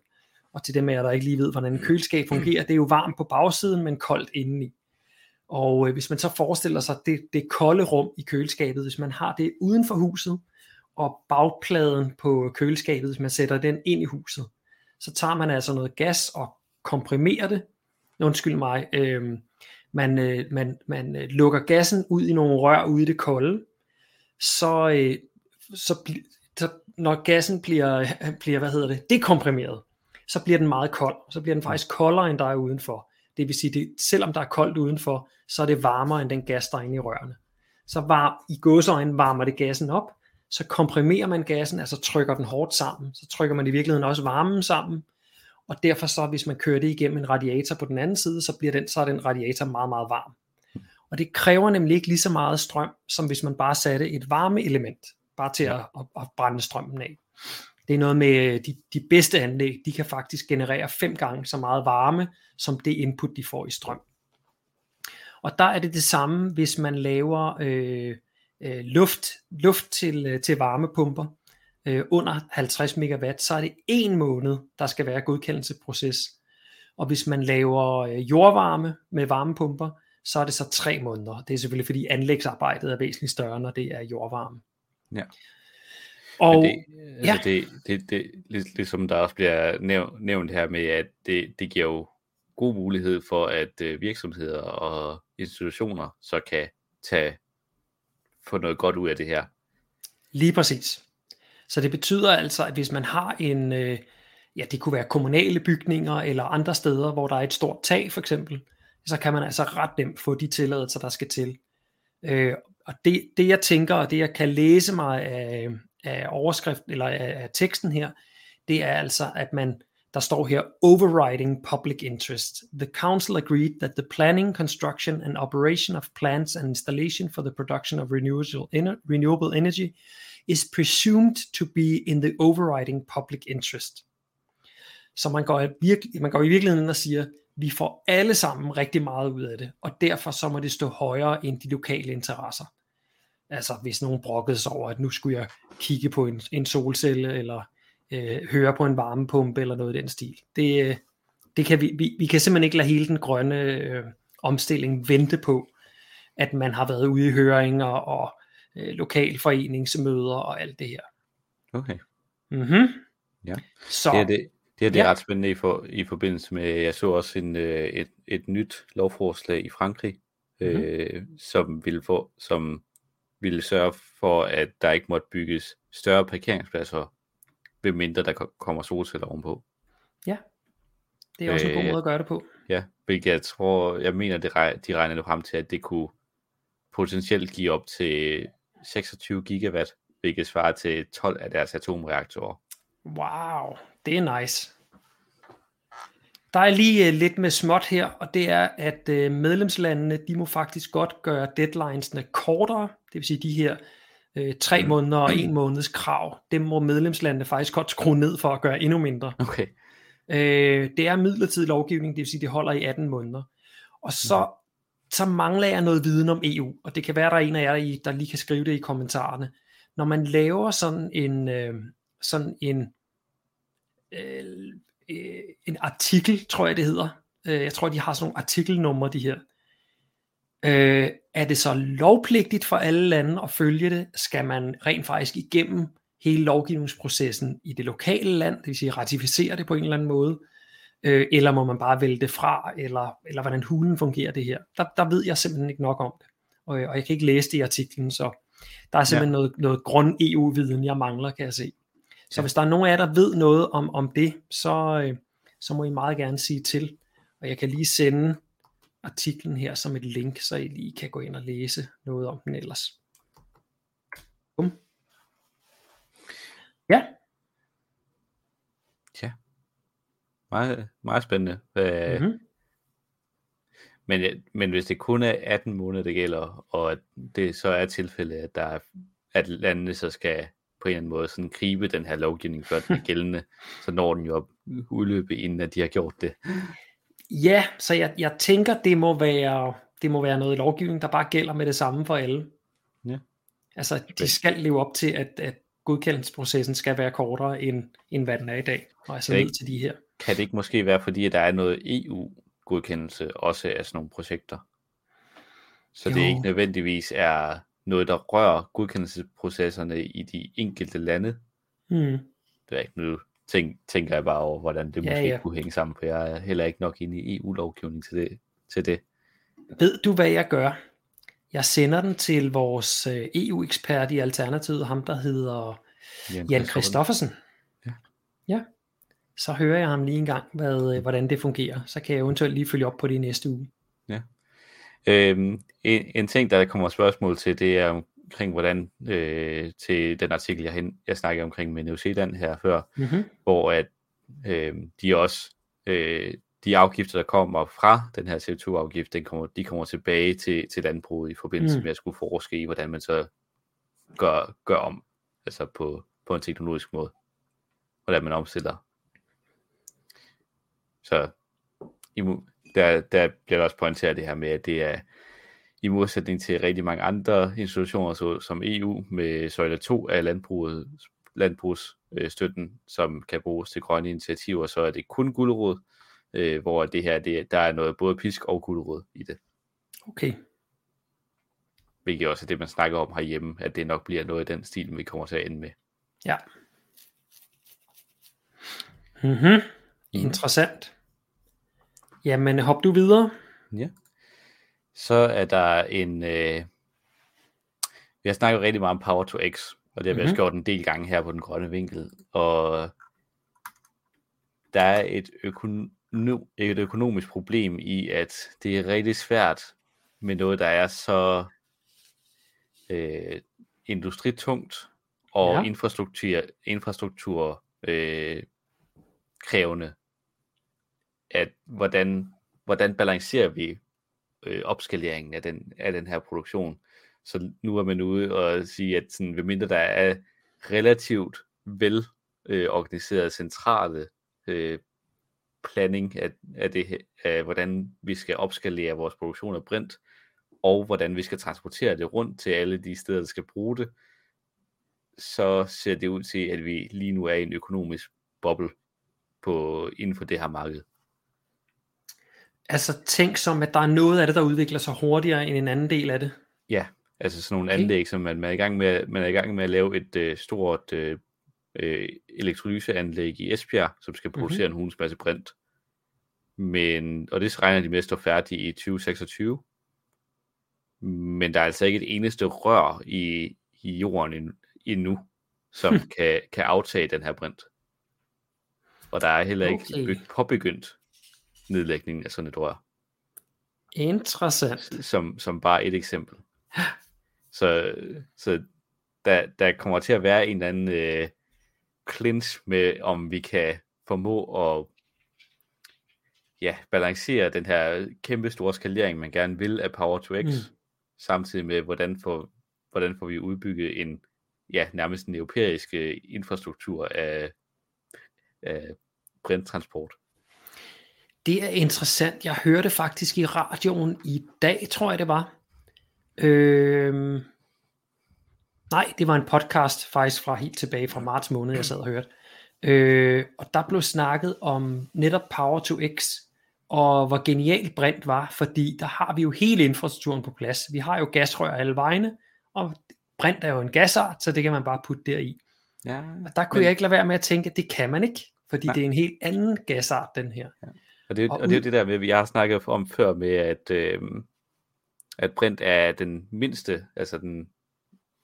og til dem af jer, der ikke lige ved, hvordan et køleskab fungerer, det er jo varmt på bagsiden, men koldt indeni. Og øh, hvis man så forestiller sig det, det kolde rum i køleskabet, hvis man har det uden for huset, og bagpladen på køleskabet, hvis man sætter den ind i huset, så tager man altså noget gas og komprimerer det, undskyld mig, øh, man, øh, man, man øh, lukker gassen ud i nogle rør ude i det kolde, så, øh, så, så når gassen bliver, bliver, hvad hedder det, dekomprimeret, så bliver den meget kold, så bliver den faktisk koldere end der er udenfor. Det vil sige, det, selvom der er koldt udenfor, så er det varmere end den gas, der er inde i rørene. Så var, i gåseøjne varmer det gassen op, så komprimerer man gassen, altså trykker den hårdt sammen, så trykker man i virkeligheden også varmen sammen, og derfor så, hvis man kører det igennem en radiator på den anden side, så bliver den, så er den radiator meget, meget varm. Og det kræver nemlig ikke lige så meget strøm, som hvis man bare satte et varmeelement, bare til at, at, at brænde strømmen af. Det er noget med de, de bedste anlæg, de kan faktisk generere fem gange så meget varme, som det input, de får i strøm. Og der er det det samme, hvis man laver øh, øh, luft, luft til, øh, til varmepumper øh, under 50 megawatt, så er det en måned, der skal være godkendelsesproces. Og hvis man laver øh, jordvarme med varmepumper, så er det så tre måneder. Det er selvfølgelig fordi anlægsarbejdet er væsentligt større, når det er jordvarme. Ja. Og, det, altså ja. det, det, det, ligesom der også bliver nævnt, nævnt her med, at det, det giver jo god mulighed for, at øh, virksomheder og institutioner så kan tage få noget godt ud af det her. Lige præcis. Så det betyder altså, at hvis man har en, øh, ja det kunne være kommunale bygninger eller andre steder, hvor der er et stort tag for eksempel, så kan man altså ret nemt få de tilladelser, der skal til. Øh, og det, det jeg tænker, og det jeg kan læse mig af, af overskrift eller af, af teksten her, det er altså, at man, der står her, overriding public interest. The council agreed that the planning, construction and operation of plants and installation for the production of renewable, renewable energy is presumed to be in the overriding public interest. Så man går, virkelig, man går i virkeligheden ind og siger, vi får alle sammen rigtig meget ud af det, og derfor så må det stå højere end de lokale interesser. Altså hvis nogen brokkede sig over, at nu skulle jeg kigge på en, en solcelle, eller øh, høre på en varmepumpe, eller noget i den stil. Det, øh, det kan vi, vi, vi kan simpelthen ikke lade hele den grønne øh, omstilling vente på, at man har været ude i høringer og øh, lokalforeningsmøder og alt det her. Okay. Mm-hmm. Ja. Så, Det er, det, det, er, det er Ja. ret spændende i, for, i forbindelse med, jeg så også en, øh, et, et nyt lovforslag i Frankrig, Mhm. øh, som, ville få, som ville sørge for, at der ikke måtte bygges større parkeringspladser, ved mindre der ko- kommer solceller ovenpå. det er også en god øh, måde at gøre det på. Ja, hvilket jeg tror, jeg mener, det, rej- de regnede frem til, at det kunne potentielt give op til 26 gigawatt, hvilket svarer til 12 af deres atomreaktorer. Wow, det er nice. Der er lige uh, lidt med småt her, og det er, at uh, medlemslandene, de må faktisk godt gøre deadlinesene kortere, det vil sige de her uh, tre Mm. måneder og en måneds krav, dem må medlemslandene faktisk godt skrue ned for at gøre endnu mindre. Okay. Øh, det er midlertidig lovgivning, det vil sige, det holder i 18 måneder. Og så, så mangler jeg noget viden om EU, og det kan være, der er en af jer, der lige kan skrive det i kommentarerne. Når man laver sådan en, øh, sådan en, øh, øh, en artikel, tror jeg det hedder, øh, jeg tror, de har sådan nogle artikelnumre, de her, øh, er det så lovpligtigt for alle lande at følge det? Skal man rent faktisk igennem hele lovgivningsprocessen i det lokale land, det vil sige ratificere det på en eller anden måde, øh, eller må man bare vælge det fra, eller, eller hvordan hulen fungerer det her. Der, der ved jeg simpelthen ikke nok om det, og, og jeg kan ikke læse det i artiklen, så der er simpelthen ja. noget, noget grund EU-viden, jeg mangler, kan jeg se. Så Ja. hvis der er nogen af jer, der ved noget om, om det, så, øh, så må I meget gerne sige til, og jeg kan lige sende artiklen her som et link, så I lige kan gå ind og læse noget om den ellers. Bum. Ja, Meget, meget spændende. Øh, mm-hmm. men, jeg- men hvis det kun er 18 måneder, det gælder, og at det så er tilfældet, at, der er, at landene så skal på en eller anden måde sådan gribe den her lovgivning, før den er gældende, så når den jo op udløbe, inden at de har gjort det. Ja, så jeg, jeg tænker, det må være det må være noget lovgivning, der bare gælder med det samme for alle. Ja. Altså, de skal leve op til, at, at godkendelsesprocessen skal være kortere, end, end hvad den er i dag. Og altså Det ned til de her. Kan det ikke måske være, fordi at der er noget EU-godkendelse også af sådan nogle projekter? Så det Jo. ikke nødvendigvis er noget, der rører godkendelsesprocesserne i de enkelte lande. Hmm. Det er ikke nu tænk, tænker jeg bare over, hvordan det Ja, måske ja. kunne hænge sammen, for jeg er heller ikke nok inde i EU-lovgivning til det. Til det. Ved du, hvad jeg gør? Jeg sender den til vores øh, EU-ekspert i Alternativet, ham der hedder Jan Christoffersen. Ja. ja. Så hører jeg ham lige en gang, hvad, øh, hvordan det fungerer. Så kan jeg eventuelt lige følge op på det i næste uge. Øhm, en, en ting, der kommer spørgsmål til, det er omkring, hvordan øh, til den artikel, jeg, hen, jeg snakkede omkring med New Zealand her før, Mm-hmm. hvor at øh, de også, øh, de afgifter, der kommer fra den her CO2-afgift, den kommer, de kommer tilbage til, til landbruget i forbindelse Mm. med at skulle forske i, hvordan man så gør, gør om, altså på, på en teknologisk måde, hvordan man omstiller. Så i, der, der bliver der også pointeret det her med, at det er i modsætning til rigtig mange andre institutioner, så, som EU med søjle 2 af landbruget, landbrugsstøtten, som kan bruges til grønne initiativer, så er det kun gulerod, øh, hvor det her, det, der er noget både pisk og gulerod i det. Okay. Hvilket også er det, man snakker om herhjemme, at det nok bliver noget i den stil, vi kommer til at ende med. Ja. Mm-hmm. Interessant. Jamen, hop du videre. Ja. Så er der en... Øh... Vi har snakket rigtig meget om Power to X, og det har vi Mhm. også gjort en del gange her på den grønne vinkel. Og der er et, økono- et økonomisk problem i, at det er rigtig svært med noget, der er så øh, industritungt og ja. infrastruktur, infrastruktur øh, krævende, at hvordan, hvordan balancerer vi øh, opskaleringen af den, af den her produktion. Så nu er man ude og sige, at sådan, medmindre der er relativt vel øh, organiseret centrale øh, planning af, af, det, af, hvordan vi skal opskalere vores produktion af brint, og hvordan vi skal transportere det rundt til alle de steder, der skal bruge det, så ser det ud til, at vi lige nu er i en økonomisk boble på, inden for det her marked. Altså tænk som, at der er noget af det, der udvikler sig hurtigere end en anden del af det. Ja, altså sådan nogle okay. anlæg, som man, man, er i gang med, man er i gang med at lave et øh, stort øh, øh, elektrolyseanlæg i Esbjerg, som skal producere mm-hmm. en hulens masse brint. Men, og det regner de med at stå færdigt i 2026. Men der er altså ikke et eneste rør i, i jorden endnu, som kan, kan aftage den her brint. Og der er heller ikke okay. påbegyndt nedlægningen af sådan et rør. Interessant. Som, som bare et eksempel. Så, så der, der kommer til at være en eller anden øh, clinch med, om vi kan formå at ja, balancere den her kæmpe store skalering, man gerne vil af Power to X, mm. samtidig med, hvordan får, hvordan får vi udbygget en ja, nærmest en europæisk øh, infrastruktur af, af brinttransport. Det er interessant. Jeg hørte faktisk i radioen i dag, tror jeg det var. Øhm, nej, det var en podcast faktisk fra helt tilbage fra marts måned, jeg sad og hørte. Øh, og der blev snakket om netop Power to X, og hvor genialt brint var, fordi der har vi jo hele infrastrukturen på plads. Vi har jo gasrør alle vegne, og brint er jo en gasart, så det kan man bare putte deri. Ja, og der kunne men... jeg ikke lade være med at tænke, at det kan man ikke, fordi Nej. det er en helt anden gasart, den her. Ja. Og det, og, og det er det der med, vi har snakket om før med, at, øh, at brint er den mindste, altså den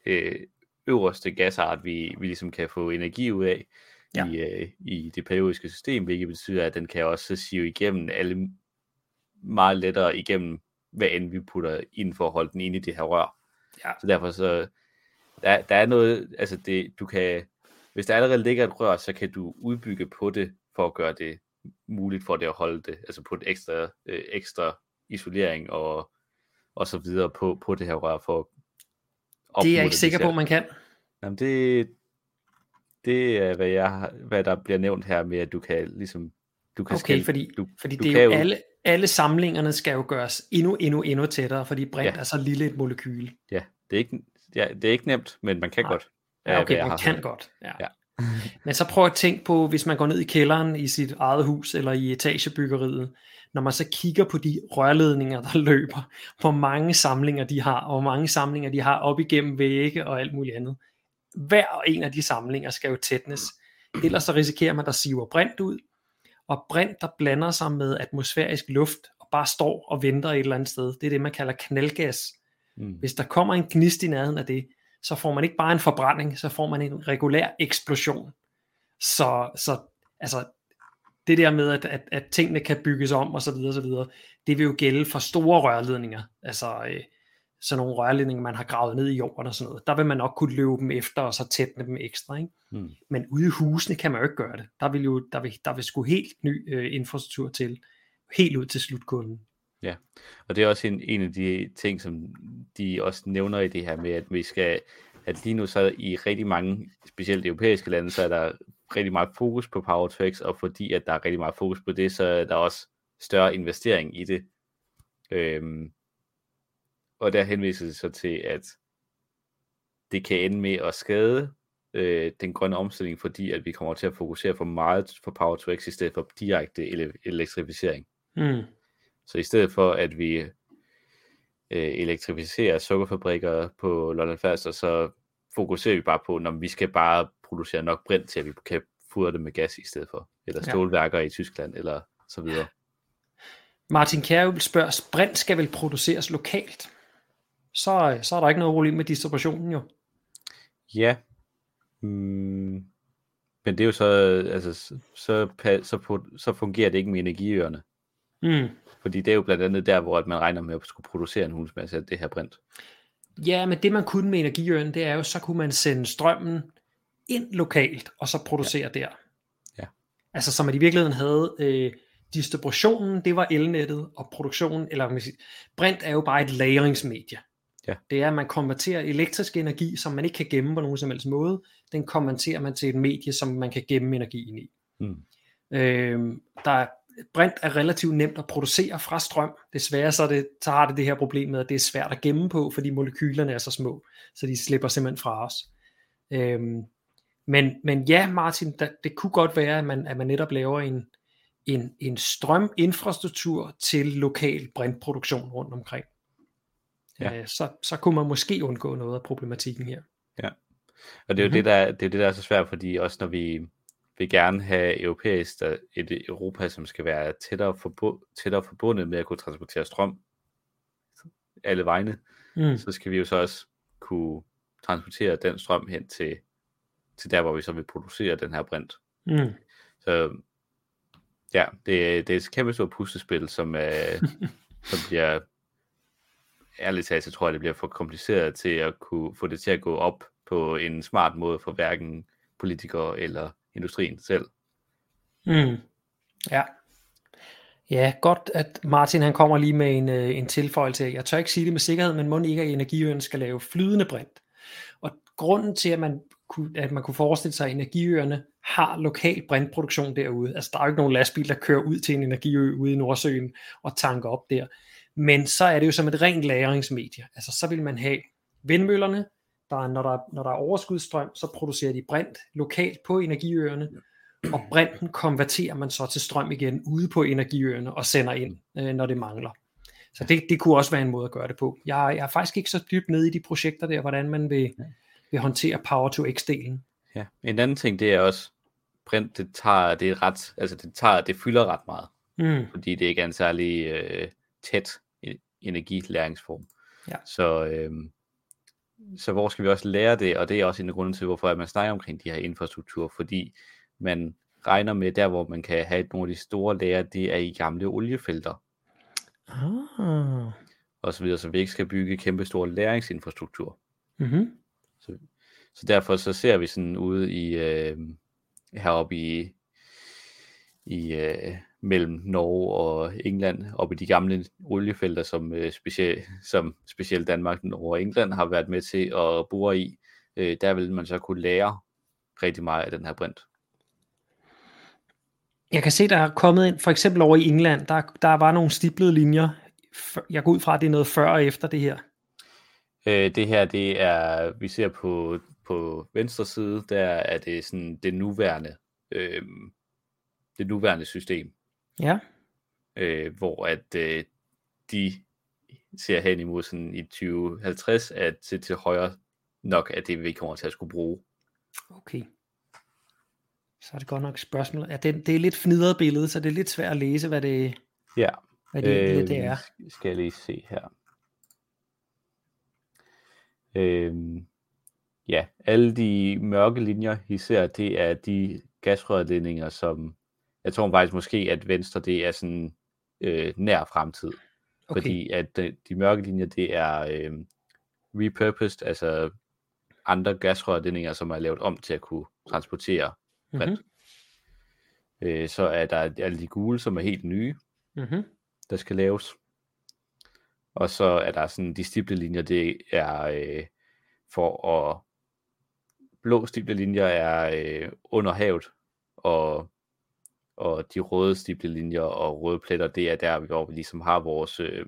øh, øverste gasart, vi, vi ligesom kan få energi ud af ja. i, øh, i det periodiske system, hvilket betyder, at den kan også sive igennem alle meget lettere igennem, hvad end vi putter ind for at holde den inde i det her rør. Ja. Så derfor så, der, der er noget, altså det, du kan, hvis der allerede ligger et rør, så kan du udbygge på det, for at gøre det muligt for det at holde det, altså putte ekstra, øh, ekstra isolering og, og så videre på, på det her rør for at Det er jeg ikke sikker på, man kan. Jamen det, det er, hvad, jeg, hvad der bliver nævnt her med, at du kan ligesom, du kan okay, skælde, fordi, du, fordi du det er jo, jo alle, alle samlingerne skal jo gøres endnu, endnu, endnu tættere, fordi brint ja. er så lille et molekyle. Ja, det er ikke, ja, det er ikke nemt, men man kan Nej. godt. Ja, okay, man kan godt. Ja. ja. Men så prøv at tænke på, hvis man går ned i kælderen i sit eget hus, eller i etagebyggeriet, når man så kigger på de rørledninger, der løber, hvor mange samlinger de har, og hvor mange samlinger de har op igennem vægge og alt muligt andet. Hver en af de samlinger skal jo tætnes. Ellers så risikerer man, at der siver brint ud, og brint, der blander sig med atmosfærisk luft, og bare står og venter et eller andet sted. Det er det, man kalder knaldgas. Mm. Hvis der kommer en gnist i nærheden af det, så får man ikke bare en forbrænding, så får man en regulær eksplosion. Så, så altså, det der med, at, at, at tingene kan bygges om og så videre, så videre, det vil jo gælde for store rørledninger, altså øh, sådan nogle rørledninger, man har gravet ned i jorden og sådan noget. Der vil man nok kunne løbe dem efter og så tætne dem ekstra. Ikke? Mm. Men ude i husene kan man jo ikke gøre det. Der vil jo der vil, der vil sgu helt ny øh, infrastruktur til, helt ud til slutkunden. Ja, og det er også en, en af de ting, som de også nævner i det her med, at vi skal, at lige nu så i rigtig mange, specielt europæiske lande, så er der rigtig meget fokus på Power to X, og fordi at der er rigtig meget fokus på det, så er der også større investering i det. Øhm, og der henviser det så til, at det kan ende med at skade øh, den grønne omstilling, fordi at vi kommer til at fokusere for meget på Power to X, i stedet for direkte ele- elektrificering. Mm. Så i stedet for, at vi øh, elektrificerer sukkerfabrikker på Lolland Falster, så fokuserer vi bare på, når vi skal bare producere nok brint til, at vi kan fodre det med gas i stedet for. Eller stålværker ja. i Tyskland, eller så videre. Martin Kjær vil spørge, brint skal vel produceres lokalt? Så, så er der ikke noget problem med distributionen jo. Ja. Mm. Men det er jo så, altså, så, så, så, så fungerer det ikke med energiøerne. Mm. Fordi det er jo blandt andet der, hvor man regner med at skulle producere en hulsmasse af det her brint. Ja, men det man kunne med energiøen, det er jo, så kunne man sende strømmen ind lokalt, og så producere ja. der. Ja. Altså som at i virkeligheden havde øh, distributionen, det var elnettet, og produktionen, eller man sige, brint er jo bare et lagringsmedie. Ja. Det er, at man konverterer elektrisk energi, som man ikke kan gemme på nogen som helst måde, den konverterer man til et medie, som man kan gemme energien i. Mm. Øh, der er brint er relativt nemt at producere fra strøm. Desværre så, det, så har det det her problem med, at det er svært at gemme på, fordi molekylerne er så små, så de slipper simpelthen fra os. Øhm, men, men ja, Martin, da, det kunne godt være, at man, at man netop laver en, en, en strøminfrastruktur til lokal brintproduktion rundt omkring. Ja. Øh, så, så kunne man måske undgå noget af problematikken her. Ja, og det er jo mm-hmm. det, der, det, er det, der er så svært, fordi også når vi vil gerne have europæisk, et Europa, som skal være tættere, forbu- tættere forbundet med at kunne transportere strøm alle vegne, mm. så skal vi jo så også kunne transportere den strøm hen til, til der, hvor vi så vil producere den her brint. Mm. Så ja, det, det er et kæmpe stort puslespil, som, øh, som bliver, ærligt talt, så tror jeg, det bliver for kompliceret til at kunne få det til at gå op på en smart måde for hverken politikere eller industrien selv. Mm. Ja. Ja, godt at Martin han kommer lige med en, øh, en tilføjelse. Jeg tør ikke sige det med sikkerhed, men må ikke, at energiøen skal lave flydende brint. Og grunden til, at man kunne, at man kunne forestille sig, at energiøerne har lokal brintproduktion derude. Altså, der er jo ikke nogen lastbil, der kører ud til en energiø ude i Nordsøen og tanker op der. Men så er det jo som et rent lagringsmedie. Altså, så vil man have vindmøllerne, der er, når, der, når der er overskudsstrøm, så producerer de brint lokalt på energiøerne, og brinten konverterer man så til strøm igen ude på energiøerne og sender ind, øh, når det mangler. Så det, det kunne også være en måde at gøre det på. Jeg, jeg er faktisk ikke så dybt nede i de projekter der, hvordan man vil, vil håndtere Power to X-delen. Ja, en anden ting, det er også, print, det tager, det er ret, altså det tager, det fylder ret meget. Mm. Fordi det ikke er en særlig øh, tæt energilæringsform. Ja. Så, øh, så hvor skal vi også lære det, og det er også en af grunden til, hvorfor man snakker omkring de her infrastruktur, fordi man regner med, der hvor man kan have nogle af de store lager, det er i gamle oliefelter. Ah. Og så videre, så vi ikke skal bygge kæmpe store læringsinfrastruktur. Mm-hmm. Så, så derfor så ser vi sådan ude i, øh, heroppe i, i øh, mellem Norge og England, op i de gamle oliefelter, som, øh, specielt, som specielt Danmark, Norge og England har været med til at bore i. Øh, der vil man så kunne lære rigtig meget af den her brint. Jeg kan se, der er kommet ind, for eksempel over i England, der, der var nogle stiplede linjer. Jeg går ud fra, at det er noget før og efter det her. Øh, det her, det er, vi ser på, på venstre side, der er det sådan det nuværende, øh, det nuværende system. Ja. Øh, hvor at øh, de ser hen imod sådan i 2050, at til, til højre nok at det, vi kommer til at skulle bruge. Okay. Så er det godt nok spørgsmål. Ja, det, det er lidt fnidret billede, så det er lidt svært at læse, hvad det, ja. hvad det, øh, det er. Skal jeg lige se her. Øh, ja, alle de mørke linjer, I ser, det er de gasrørledninger, som jeg tror faktisk måske, at Venstre det er sådan øh, nær fremtid. Okay. Fordi at de, de mørke linjer, det er øh, repurposed, altså andre gasrørledninger, som er lavet om til at kunne transportere brint. Mm-hmm. Øh, så er der alle de gule, som er helt nye, mm-hmm. der skal laves. Og så er der sådan de stiple linjer, det er øh, for at blå stiple linjer er øh, under havet, og og de røde stiple linjer og røde pletter, det er der, hvor vi ligesom har vores øh,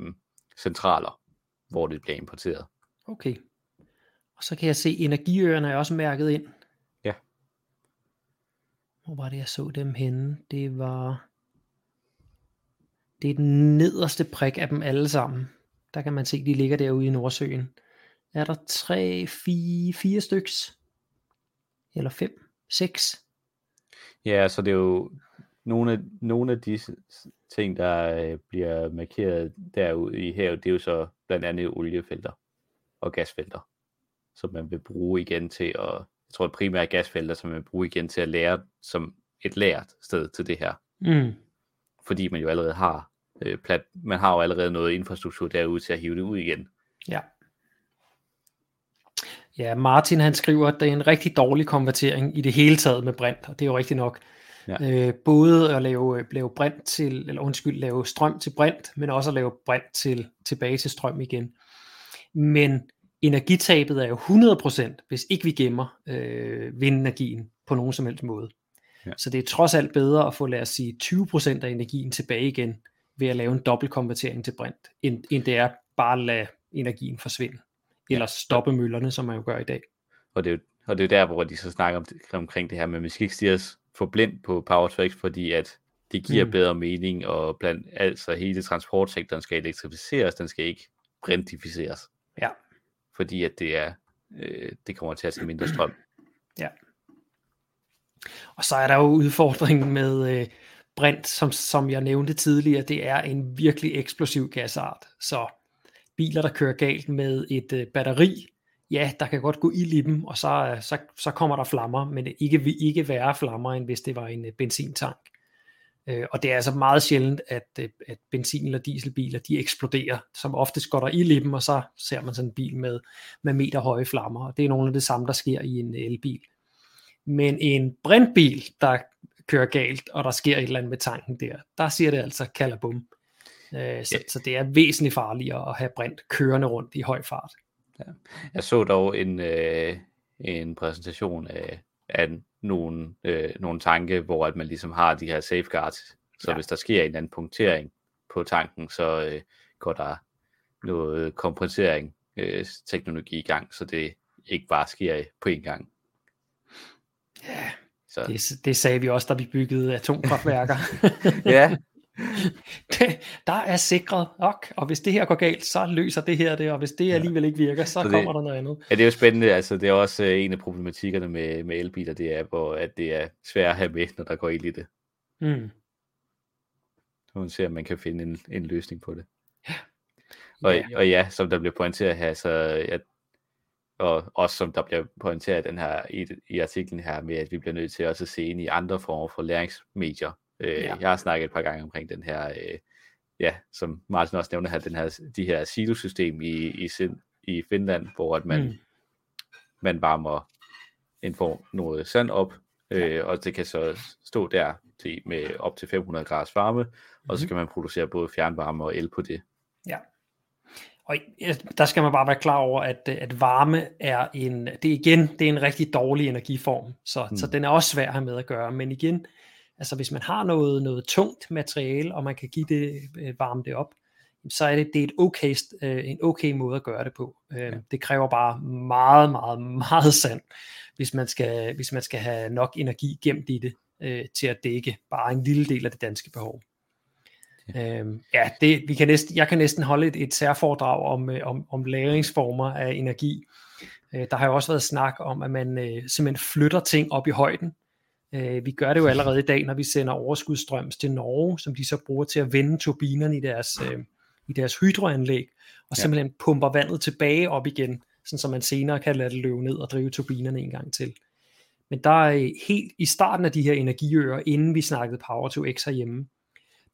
centraler, hvor det bliver importeret. Okay. Og så kan jeg se, at energiøerne er også mærket ind. Ja. Hvor var det, jeg så dem henne? Det var... Det er den nederste prik af dem alle sammen. Der kan man se, de ligger derude i Nordsøen. Er der tre, fire, fire styks? Eller fem, seks? Ja, så det er jo nogle af, nogle af disse ting, der øh, bliver markeret derude i havet, det er jo så blandt andet oliefelter og gasfelter, som man vil bruge igen til at, jeg tror primært gasfelter, som man vil bruge igen til at lære som et lært sted til det her. Mm. Fordi man jo allerede har øh, plat, man har jo allerede noget infrastruktur derude til at hive det ud igen. Ja. Ja, Martin han skriver, at det er en rigtig dårlig konvertering i det hele taget med brint, og det er jo rigtigt nok. Ja. Øh, både at lave, øh, lave brint til, eller undskyld, lave strøm til brint, men også at lave brint til, tilbage til strøm igen. Men energitabet er jo 100%, hvis ikke vi gemmer øh, vindenergien på nogen som helst måde. Ja. Så det er trods alt bedre at få, lad os sige, 20% af energien tilbage igen, ved at lave en dobbeltkonvertering til brint, end, end det er bare at lade energien forsvinde. Eller stoppe møllerne, som man jo gør i dag. Og det er jo, og det er der, hvor de så snakker om, omkring det her med, at vi skal ikke stige os for blind på Power to X, fordi at det giver mm. bedre mening, og blandt altså hele transportsektoren skal elektrificeres, den skal ikke brintificeres. Ja. Fordi at det er, øh, det kommer til at tage mindre strøm. Ja. Og så er der jo udfordringen med øh, brint, som, som jeg nævnte tidligere, det er en virkelig eksplosiv gasart. Så biler, der kører galt med et øh, batteri, ja, der kan godt gå ild i dem, og så, så, så kommer der flammer, men det ikke, vil ikke være flammer, end hvis det var en øh, benzintank. Øh, og det er altså meget sjældent, at, øh, at benzin- eller dieselbiler, de eksploderer. Som oftest går der ild i dem, og så ser man sådan en bil med, med meter høje flammer. Og det er nogle af det samme, der sker i en elbil. Men en brintbil, der kører galt, og der sker et eller andet med tanken der, der siger det altså kalabum. Øh, så, ja. så det er væsentligt farligere at have brint kørende rundt i høj fart. Ja. Jeg så dog en, øh, en præsentation af, af nogle, øh, nogle tanke, hvor at man ligesom har de her safeguards, så ja. hvis der sker en eller anden punktering på tanken, så øh, går der noget kompensering øh, teknologi i gang, så det ikke bare sker på en gang. Ja, så. Det, det sagde vi også, da vi byggede atomkraftværker. ja. Det, der er sikret nok, og hvis det her går galt, så løser det her det, og hvis det alligevel ikke virker, så, så det, kommer der noget andet. Ja, det er jo spændende, altså det er også øh, en af problematikkerne med, med elbiler, det er, hvor, at det er svært at have med, når der går ild i det. Mm. Så man ser, at man kan finde en, en løsning på det. Ja. Og, ja. og ja, som der bliver pointeret her, så jeg og også som der bliver pointeret den her, i, i artiklen her med, at vi bliver nødt til også at se ind i andre former for læringsmedier. Øh, ja. Jeg har snakket et par gange omkring den her, øh, ja, som Martin også nævner her, den her, de her silosystem i, i, i Finland, hvor at man, mm. man varmer en form noget sand op, øh, ja. og det kan så stå der til, med op til 500 graders varme, mm. og så mm-hmm. kan man producere både fjernvarme og el på det. Ja. Og der skal man bare være klar over, at, at varme er en, det er igen, det er en rigtig dårlig energiform, så, mm. så den er også svær at have med at gøre, men igen, altså hvis man har noget, noget tungt materiale, og man kan give det, øh, varme det op, så er det, det er et okay, øh, en okay måde at gøre det på. Øh, ja. Det kræver bare meget, meget, meget sand, hvis man skal, hvis man skal have nok energi gemt i det, øh, til at dække bare en lille del af det danske behov. Øhm, ja, det, vi kan næsten, jeg kan næsten holde et, et særforedrag om, øh, om, om lagringsformer af energi. Øh, der har jo også været snak om, at man øh, simpelthen flytter ting op i højden. Øh, vi gør det jo allerede i dag, når vi sender overskudstrøms til Norge, som de så bruger til at vende turbinerne i deres, øh, i deres hydroanlæg, og ja. simpelthen pumper vandet tilbage op igen, sådan så man senere kan lade det løbe ned og drive turbinerne en gang til. Men der er helt i starten af de her energiøer, inden vi snakkede Power to X herhjemme,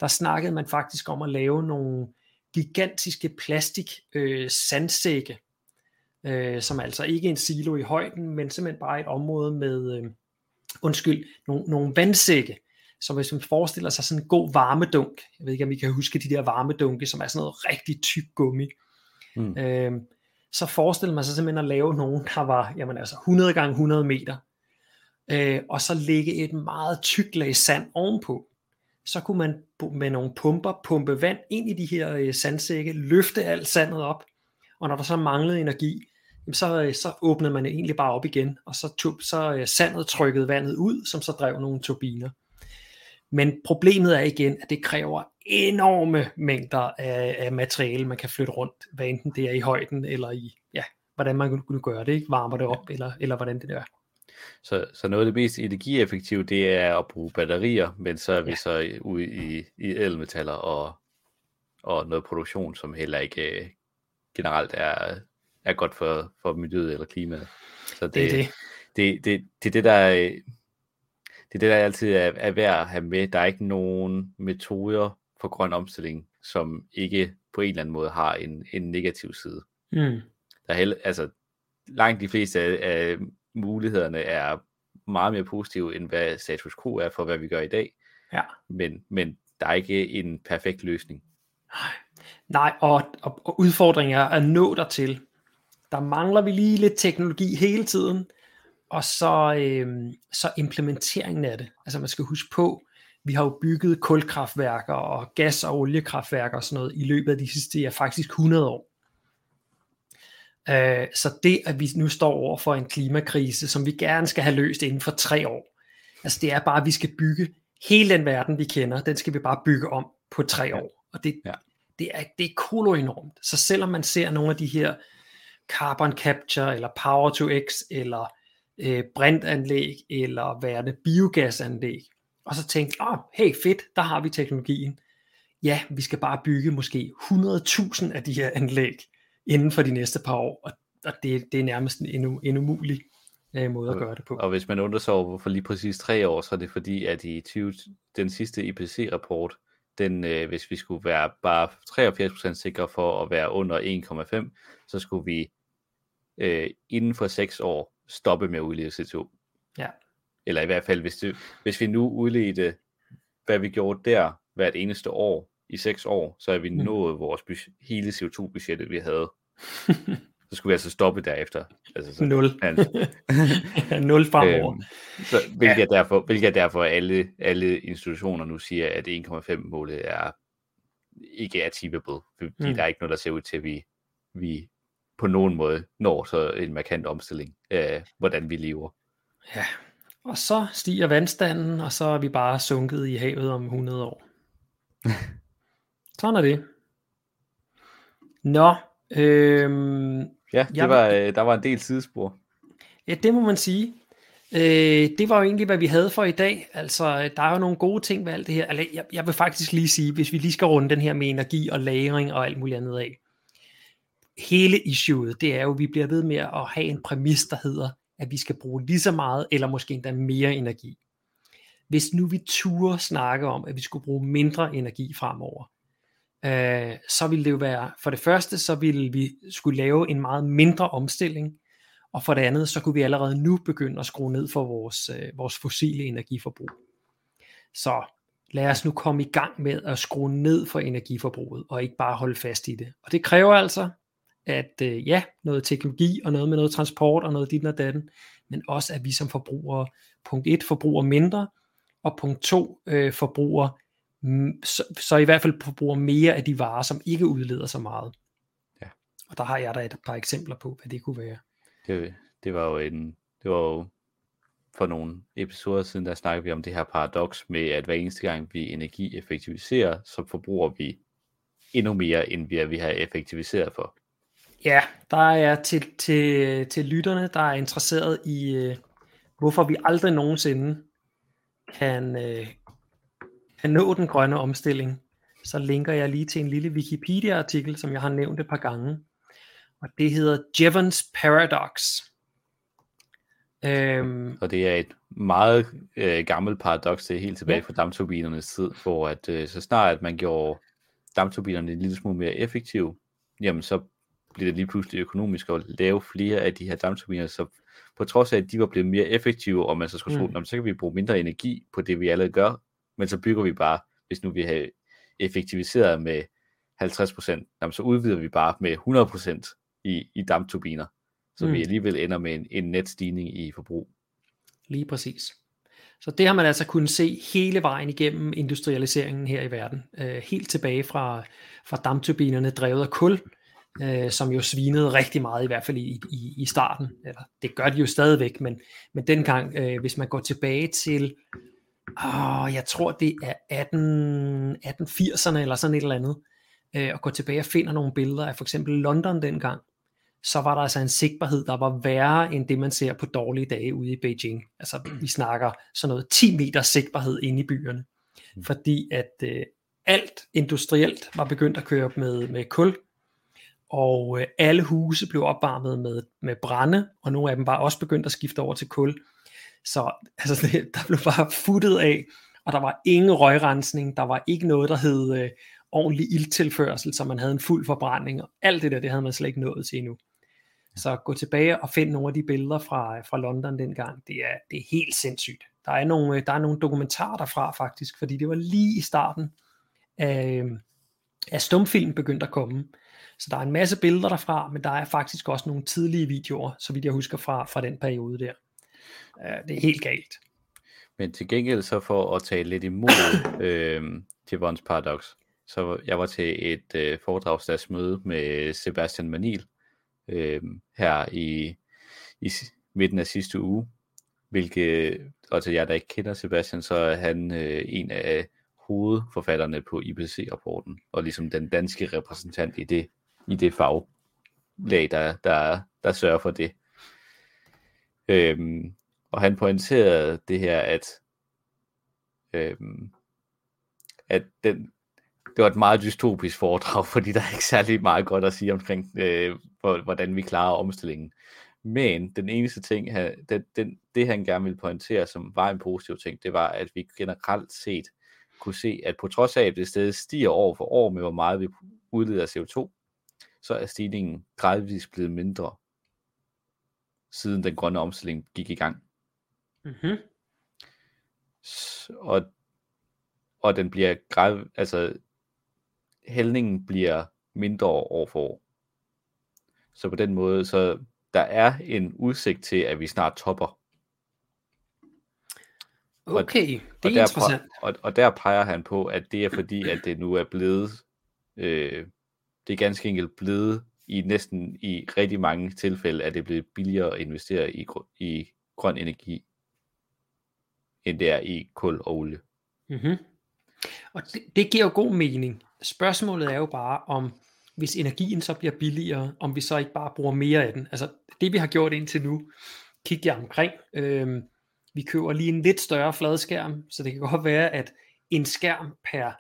der snakkede man faktisk om at lave nogle gigantiske plastik øh, sandsække, øh, som altså ikke er en silo i højden, men simpelthen bare et område med, øh, undskyld, nogle, nogle vandsække, så hvis man forestiller sig sådan en god varmedunk, jeg ved ikke om I kan huske de der varmedunke, som er sådan noget rigtig tyk gummi, mm. øh, så forestiller man sig simpelthen at lave nogen, der var jamen altså 100 gange 100 meter, øh, og så lægge et meget tykt lag sand ovenpå. Så kunne man med nogle pumper pumpe vand ind i de her øh, sandsække, løfte alt sandet op, og når der så manglede energi, så, øh, så åbnede man egentlig bare op igen, og så, tog, så øh, sandet trykkede vandet ud, som så drev nogle turbiner. Men problemet er igen, at det kræver enorme mængder af, af materiale, man kan flytte rundt, hvad enten det er i højden, eller i, ja, hvordan man kunne gøre det, ikke? varmer det op, eller, eller hvordan det er. Så, så noget af det mest energieffektive, det er at bruge batterier, men så er vi ja. så ude i, i elmetaller og, og noget produktion, som heller ikke øh, generelt er, er godt for, for miljøet eller klimaet. Så det, det er det. Det, det, det, det, der, det er det, der altid er, er værd at have med. Der er ikke nogen metoder for grøn omstilling, som ikke på en eller anden måde har en, en negativ side. Mm. Der er heller, altså, langt de fleste af, af mulighederne er meget mere positive, end hvad status quo er for, hvad vi gør i dag. Ja. Men, men der er ikke en perfekt løsning. Nej, og, og, og udfordringen er at nå dertil. Der mangler vi lige lidt teknologi hele tiden, og så, øh, så implementeringen af det. Altså man skal huske på, vi har jo bygget kulkraftværker og gas- og oliekraftværker og sådan noget i løbet af de sidste ja, faktisk 100 år. Øh, så det, at vi nu står over for en klimakrise, som vi gerne skal have løst inden for tre år, altså det er bare, at vi skal bygge hele den verden, vi kender, den skal vi bare bygge om på tre år. Og det, ja. det, er, det er kolo enormt. Så selvom man ser nogle af de her carbon capture, eller power to x, eller øh, brintanlæg, eller værende biogasanlæg, og så tænke, åh, oh, hey fedt, der har vi teknologien. Ja, vi skal bare bygge måske 100.000 af de her anlæg inden for de næste par år, og, og det, det er nærmest en, en umulig øh, måde at gøre det på. Og hvis man undrer sig over, hvorfor lige præcis tre år, så er det fordi, at i 20, den sidste IPCC-rapport, den, øh, hvis vi skulle være bare 83% sikre for at være under 1,5, så skulle vi øh, inden for 6 år stoppe med at udlede CO2. Ja. Eller i hvert fald, hvis, det, hvis vi nu udledte, hvad vi gjorde der hvert eneste år i 6 år, så er vi mm. nået vores budget, hele CO2-budgettet, vi havde. så skulle vi altså stoppe derefter. Altså, så, Nul. Nul fremover. Øhm, så, hvilket, ja. er derfor, hvilket er derfor, alle, alle institutioner nu siger, at 1,5-målet er ikke achievable, fordi mm. der er ikke noget, der ser ud til, at vi, vi på nogen måde når så en markant omstilling af, hvordan vi lever. Ja, og så stiger vandstanden, og så er vi bare sunket i havet om 100 år. Sådan er det. Nå, øhm, Ja, det var, øh, der var en del sidespor. Ja, det må man sige. Øh, det var jo egentlig, hvad vi havde for i dag. Altså, der er jo nogle gode ting ved alt det her. Altså, jeg, jeg vil faktisk lige sige, hvis vi lige skal runde den her med energi og lagring og alt muligt andet af. Hele issueet, det er jo, at vi bliver ved med at have en præmis, der hedder, at vi skal bruge lige så meget, eller måske endda mere energi. Hvis nu vi turde snakke om, at vi skulle bruge mindre energi fremover, øh, så ville det jo være, for det første, så ville vi skulle lave en meget mindre omstilling, og for det andet, så kunne vi allerede nu begynde at skrue ned for vores, øh, vores fossile energiforbrug. Så lad os nu komme i gang med at skrue ned for energiforbruget, og ikke bare holde fast i det. Og det kræver altså, at øh, ja, noget teknologi, og noget med noget transport, og noget dit og datten, men også at vi som forbrugere, punkt 1, forbruger mindre, og punkt 2, øh, forbruger så, så i hvert fald forbruger mere af de varer, som ikke udleder så meget. Ja. Og der har jeg da et par eksempler på, hvad det kunne være. Det, det var jo en, det var jo for nogle episoder siden, der snakkede vi om det her paradoks med, at hver eneste gang vi energieffektiviserer, så forbruger vi endnu mere, end vi, vi har effektiviseret for. Ja, der er til, til, til lytterne, der er interesseret i, øh, hvorfor vi aldrig nogensinde kan, øh, kan nå den grønne omstilling, så linker jeg lige til en lille Wikipedia-artikel, som jeg har nævnt et par gange. Og det hedder Jevons Paradox. Øhm, og det er et meget øh, gammelt paradoks, det er helt tilbage ja. fra dampturbinernes tid, hvor at, øh, så snart at man gjorde dampturbinerne en lille smule mere effektive, jamen så bliver det lige pludselig økonomisk at lave flere af de her dampturbiner, så på trods af, at de var blevet mere effektive, og man så skulle mm. tro, så kan vi bruge mindre energi på det, vi allerede gør, men så bygger vi bare, hvis nu vi har effektiviseret med 50%, jamen så udvider vi bare med 100% i, i dampturbiner, så mm. vi alligevel ender med en, en net stigning i forbrug. Lige præcis. Så det har man altså kunnet se hele vejen igennem industrialiseringen her i verden. Øh, helt tilbage fra, fra dampturbinerne drevet af kul, øh, som jo svinede rigtig meget, i hvert fald i, i, i starten. Eller, det gør de jo stadigvæk, men, men dengang, øh, hvis man går tilbage til oh, jeg tror det er 18, 1880'erne eller sådan et eller andet, øh, og går tilbage og finder nogle billeder af for eksempel London dengang, så var der altså en sigtbarhed, der var værre end det, man ser på dårlige dage ude i Beijing. Altså vi snakker sådan noget 10 meter sigtbarhed inde i byerne, mm. fordi at øh, alt industrielt var begyndt at køre med, med kul, og øh, alle huse blev opvarmet med, med brænde, og nogle af dem var også begyndt at skifte over til kul. Så altså, det, der blev bare futtet af, og der var ingen røgrensning, der var ikke noget, der hed øh, ordentlig ildtilførsel, så man havde en fuld forbrænding, og alt det der, det havde man slet ikke nået til endnu. Så gå tilbage og find nogle af de billeder fra, øh, fra London dengang, det er, det er helt sindssygt. Der er, nogle, øh, der er nogle dokumentarer derfra faktisk, fordi det var lige i starten af, øh, af stumfilm begyndte at komme. Så der er en masse billeder derfra, men der er faktisk også nogle tidlige videoer, så vidt jeg husker fra, fra den periode der. det er helt galt. Men til gengæld så for at tale lidt imod øh, Jevons Paradox, så jeg var til et øh, foredragsdagsmøde med Sebastian Manil øh, her i, i midten af sidste uge, hvilket, og til jer der ikke kender Sebastian, så er han øh, en af hovedforfatterne på IPCC-rapporten, og ligesom den danske repræsentant i det, i det faglag, der, der, der sørger for det. Øhm, og han pointerede det her, at, øhm, at den, det var et meget dystopisk foredrag, fordi der er ikke særlig meget godt at sige omkring, øh, hvordan vi klarer omstillingen. Men den eneste ting, han, den, den, det han gerne ville pointere, som var en positiv ting, det var, at vi generelt set kunne se, at på trods af, at det stadig stiger år for år med, hvor meget vi udleder CO2, så er stigningen gradvist blevet mindre, siden den grønne omstilling gik i gang. Mm-hmm. Og, og den bliver grad, altså hældningen bliver mindre år for år. Så på den måde, så der er en udsigt til, at vi snart topper. Okay, det er og der, interessant. Og, og der peger han på, at det er fordi, at det nu er blevet, øh, det er ganske enkelt blevet i næsten i rigtig mange tilfælde, at det er blevet billigere at investere i, i grøn energi, end det er i kul og olie. Mm-hmm. Og det, det giver jo god mening. Spørgsmålet er jo bare, om hvis energien så bliver billigere, om vi så ikke bare bruger mere af den. Altså det vi har gjort indtil nu, kig jer omkring, Øhm, vi køber lige en lidt større fladskærm, så det kan godt være, at en skærm per,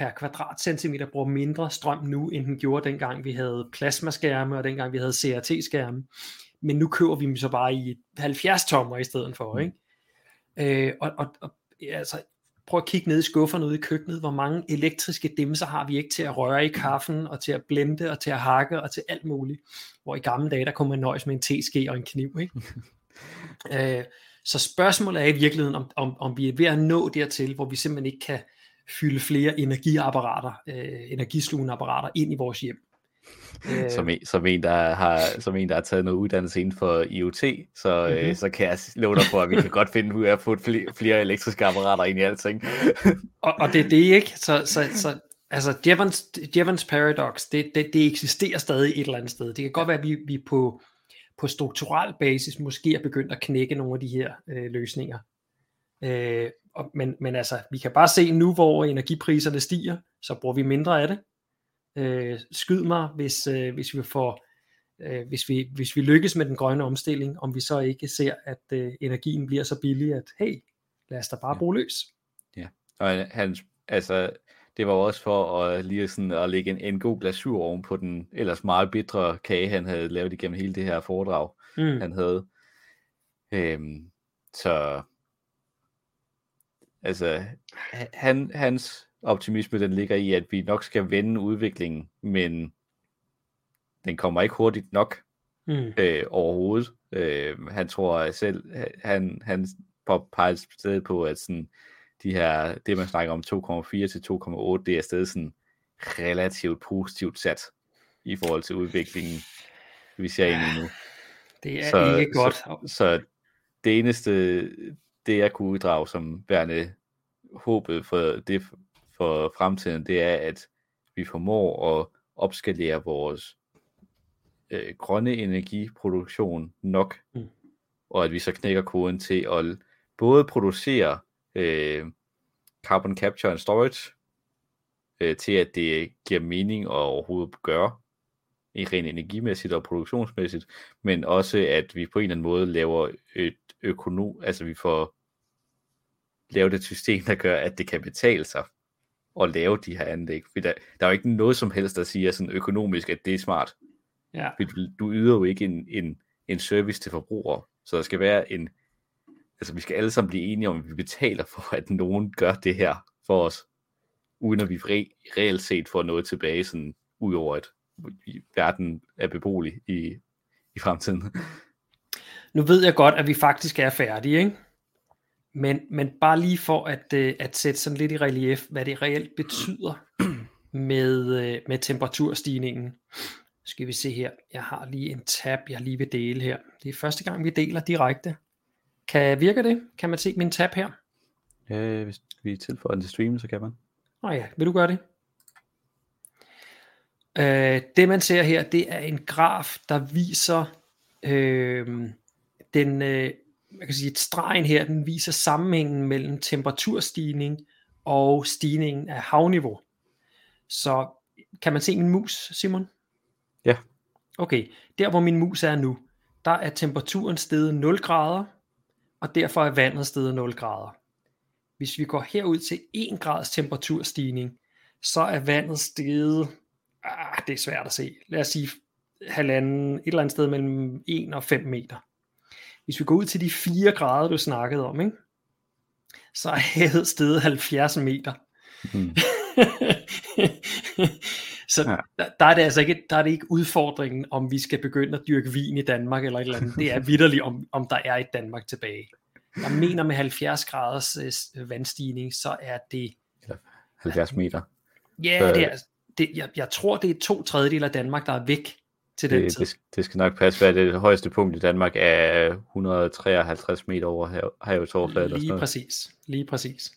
per kvadratcentimeter bruger mindre strøm nu, end den gjorde dengang vi havde plasmaskærme, og dengang vi havde CRT-skærme. Men nu køber vi dem så bare i 70 tommer i stedet for, ikke? Øh, og, og, og altså, prøv at kigge ned i skufferne ude i køkkenet, hvor mange elektriske dimser har vi ikke til at røre i kaffen, og til at blende, og til at hakke, og til alt muligt. Hvor i gamle dage, der kunne man nøjes med en teske og en kniv, ikke? øh, så spørgsmålet er i virkeligheden, om, om, om vi er ved at nå dertil, hvor vi simpelthen ikke kan fylde flere energiapparater, øh, energislugende apparater ind i vores hjem. Øh. Som, en, som, en, der har, som en, der har taget noget uddannelse inden for IoT, så, mm-hmm. øh, mhm. så kan jeg love dig på, at vi kan godt finde ud af at få flere, flere elektriske apparater ind i alting. og, og det er det ikke, så, så, så altså Jevons, Jevons Paradox, det, det, det eksisterer stadig et eller andet sted. Det kan godt være, at vi, vi på, på strukturel basis måske er begyndt at knække nogle af de her øh, løsninger. Øh, og, men, men altså, vi kan bare se nu, hvor energipriserne stiger, så bruger vi mindre af det. Øh, skyd mig, hvis, øh, hvis vi får øh, hvis, vi, hvis vi lykkes med den grønne omstilling, om vi så ikke ser, at øh, energien bliver så billig, at hey, lad os da bare bruge løs. Ja, og han, altså, det var også for at lige sådan at lægge en, en god glasur oven på den ellers meget bitre kage, han havde lavet igennem hele det her foredrag, mm. han havde. Øhm, så altså, han, hans optimisme, den ligger i, at vi nok skal vende udviklingen, men den kommer ikke hurtigt nok mm. øh, overhovedet. Øh, han tror selv, han, han peger stedet på, at sådan, de her, det man snakker om 2,4 til 2,8, det er stadig sådan relativt positivt sat i forhold til udviklingen, vi ser ind i nu. Det er så, ikke godt. Så, så det eneste, det jeg kunne uddrage som værende håbet for det for fremtiden, det er, at vi formår at opskalere vores øh, grønne energiproduktion nok, mm. og at vi så knækker koden til at både producere øh, carbon capture and storage, øh, til at det giver mening at overhovedet gøre, i ren energimæssigt og produktionsmæssigt, men også at vi på en eller anden måde laver et økonom, altså vi får lavet et system, der gør, at det kan betale sig at lave de her anlæg. For der, der er jo ikke noget som helst, der siger sådan økonomisk, at det er smart. Ja. du, yder jo ikke en, en, en service til forbrugere, så der skal være en, altså vi skal alle sammen blive enige om, at vi betaler for, at nogen gør det her for os, uden at vi re- reelt set får noget tilbage, sådan ud over at verden er beboelig i, i fremtiden. Nu ved jeg godt, at vi faktisk er færdige, ikke? Men, men bare lige for at, øh, at sætte sådan lidt i relief, hvad det reelt betyder med, øh, med temperaturstigningen. Skal vi se her. Jeg har lige en tab, jeg lige vil dele her. Det er første gang, vi deler direkte. Kan virke det? Kan man se min tab her? Øh, hvis vi tilføjer den til streamen, så kan man. Nå ja, vil du gøre det? Øh, det man ser her, det er en graf, der viser øh, den, øh, man kan sige, et stregen her, den viser sammenhængen mellem temperaturstigning og stigningen af havniveau. Så kan man se min mus, Simon? Ja. Okay, der hvor min mus er nu, der er temperaturen steget 0 grader, og derfor er vandet steget 0 grader. Hvis vi går herud til 1 grads temperaturstigning, så er vandet steget, ah, det er svært at se, lad os sige halvanden, et eller andet sted mellem 1 og 5 meter. Hvis vi går ud til de 4 grader, du snakkede om, ikke? så er havet steget 70 meter. Mm. så ja. der, der, er det altså ikke, der er det ikke udfordringen, om vi skal begynde at dyrke vin i Danmark eller et eller andet. Det er vidderligt, om, om der er et Danmark tilbage. Jeg mener med 70 graders øh, vandstigning, så er det... 70 meter. Ja, det er, det, jeg, jeg tror, det er to tredjedel af Danmark, der er væk til den det, tid. Det, det skal nok passe, at det højeste punkt i Danmark er 153 meter over havets overflade. Lige præcis, lige præcis.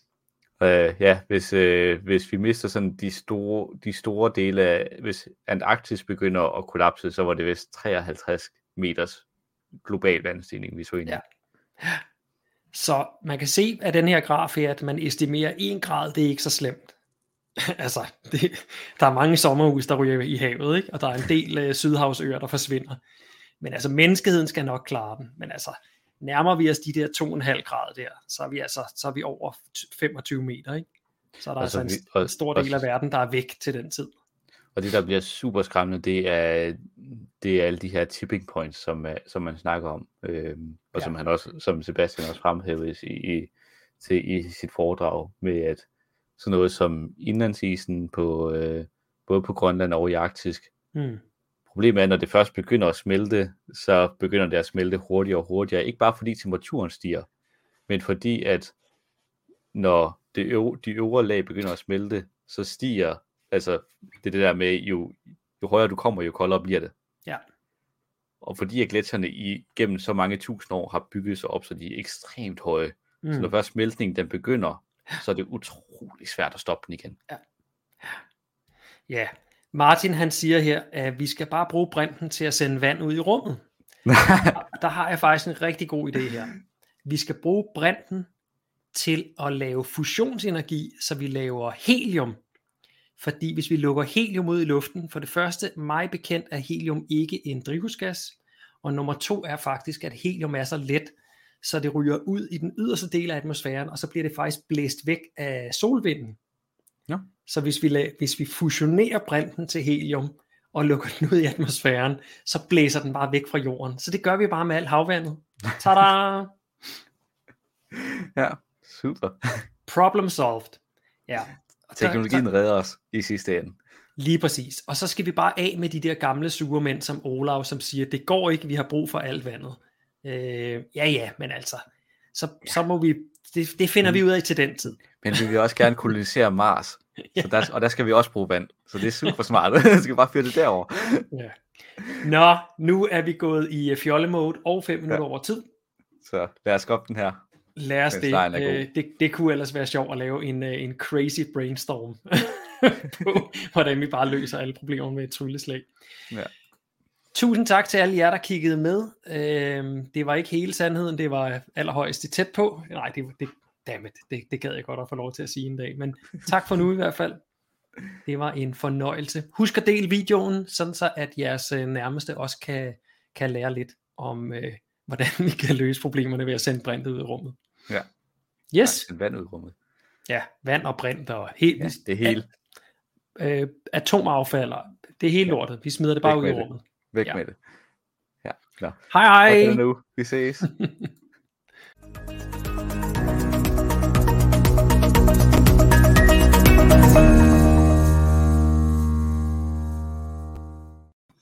Uh, ja, hvis, uh, hvis vi mister sådan de store, de store dele af, hvis Antarktis begynder at kollapse, så var det vist 53 meters global vandstigning, vi så ind i. Ja. Så man kan se af den her graf her, at man estimerer 1 grad, det er ikke så slemt. altså, det, der er mange sommerhus, der ryger i havet, ikke? og der er en del uh, sydhavsøer, der forsvinder. Men altså, menneskeheden skal nok klare den. Men altså, nærmer vi os de der 2,5 grader der, så er vi altså så er vi over 25 meter, ikke? Så er der altså, altså en, og, en stor del af verden, der er væk til den tid. Og det, der bliver super skræmmende, det er, det er alle de her tipping points, som, som man snakker om, øhm, og ja. som han også, som Sebastian også fremhævede i, i, til, i sit foredrag, med at sådan noget som indlandsisen på, øh, både på Grønland og i Arktisk, mm. Problemet er, når det først begynder at smelte, så begynder det at smelte hurtigere og hurtigere. Ikke bare fordi temperaturen stiger, men fordi at når det øv- de øvre lag begynder at smelte, så stiger, altså det er det der med, jo, jo højere du kommer, jo koldere bliver det. Ja. Og fordi at gletsjerne i gennem så mange tusind år har bygget sig op, så de er ekstremt høje. Mm. Så når først smeltningen den begynder, så er det utrolig svært at stoppe den igen. Ja. Ja, Martin han siger her, at vi skal bare bruge brinten til at sende vand ud i rummet. der har jeg faktisk en rigtig god idé her. Vi skal bruge brinten til at lave fusionsenergi, så vi laver helium. Fordi hvis vi lukker helium ud i luften, for det første, mig bekendt er helium ikke en drivhusgas, og nummer to er faktisk, at helium er så let, så det ryger ud i den yderste del af atmosfæren, og så bliver det faktisk blæst væk af solvinden. Ja. Så hvis vi, la- hvis vi fusionerer brinten til helium, og lukker den ud i atmosfæren, så blæser den bare væk fra jorden. Så det gør vi bare med alt havvandet. Tada! ja, super. Problem solved. Ja. Teknologien redder os i sidste ende. Lige præcis. Og så skal vi bare af med de der gamle sure mænd som Olav, som siger, det går ikke, vi har brug for alt vandet. Øh, ja, ja, men altså, så, ja. så må vi, det, det finder vi ud af til den tid. Men vi vil også gerne kolonisere Mars, ja. så der, og der skal vi også bruge vand, så det er super smart. vi skal bare føre det derover. ja. Nå, nu er vi gået i øh, fjolle-mode og 5 minutter ja. over tid. Så lad os gå den her. Lad os det. Øh, det. Det kunne ellers være sjovt at lave en, øh, en crazy brainstorm på, hvordan vi bare løser alle problemer med et trylleslag. Ja. Tusind tak til alle jer, der kiggede med. Øhm, det var ikke hele sandheden, det var allerhøjst tæt på. Nej, det, det, dammit, det, det gad jeg godt at få lov til at sige en dag. Men tak for nu i hvert fald. Det var en fornøjelse. Husk at dele videoen, sådan så at jeres øh, nærmeste også kan, kan lære lidt om, øh, hvordan vi kan løse problemerne ved at sende brint ud i rummet. Ja. Yes. Ja, vand ud i rummet. Ja, vand og brint og helt... Ja, det hele. Øh, atomaffald, det er helt lortet. Vi smider det bare ud i rummet. Væk ja. med det. Ja, klar. Hej hej. nu. Vi ses.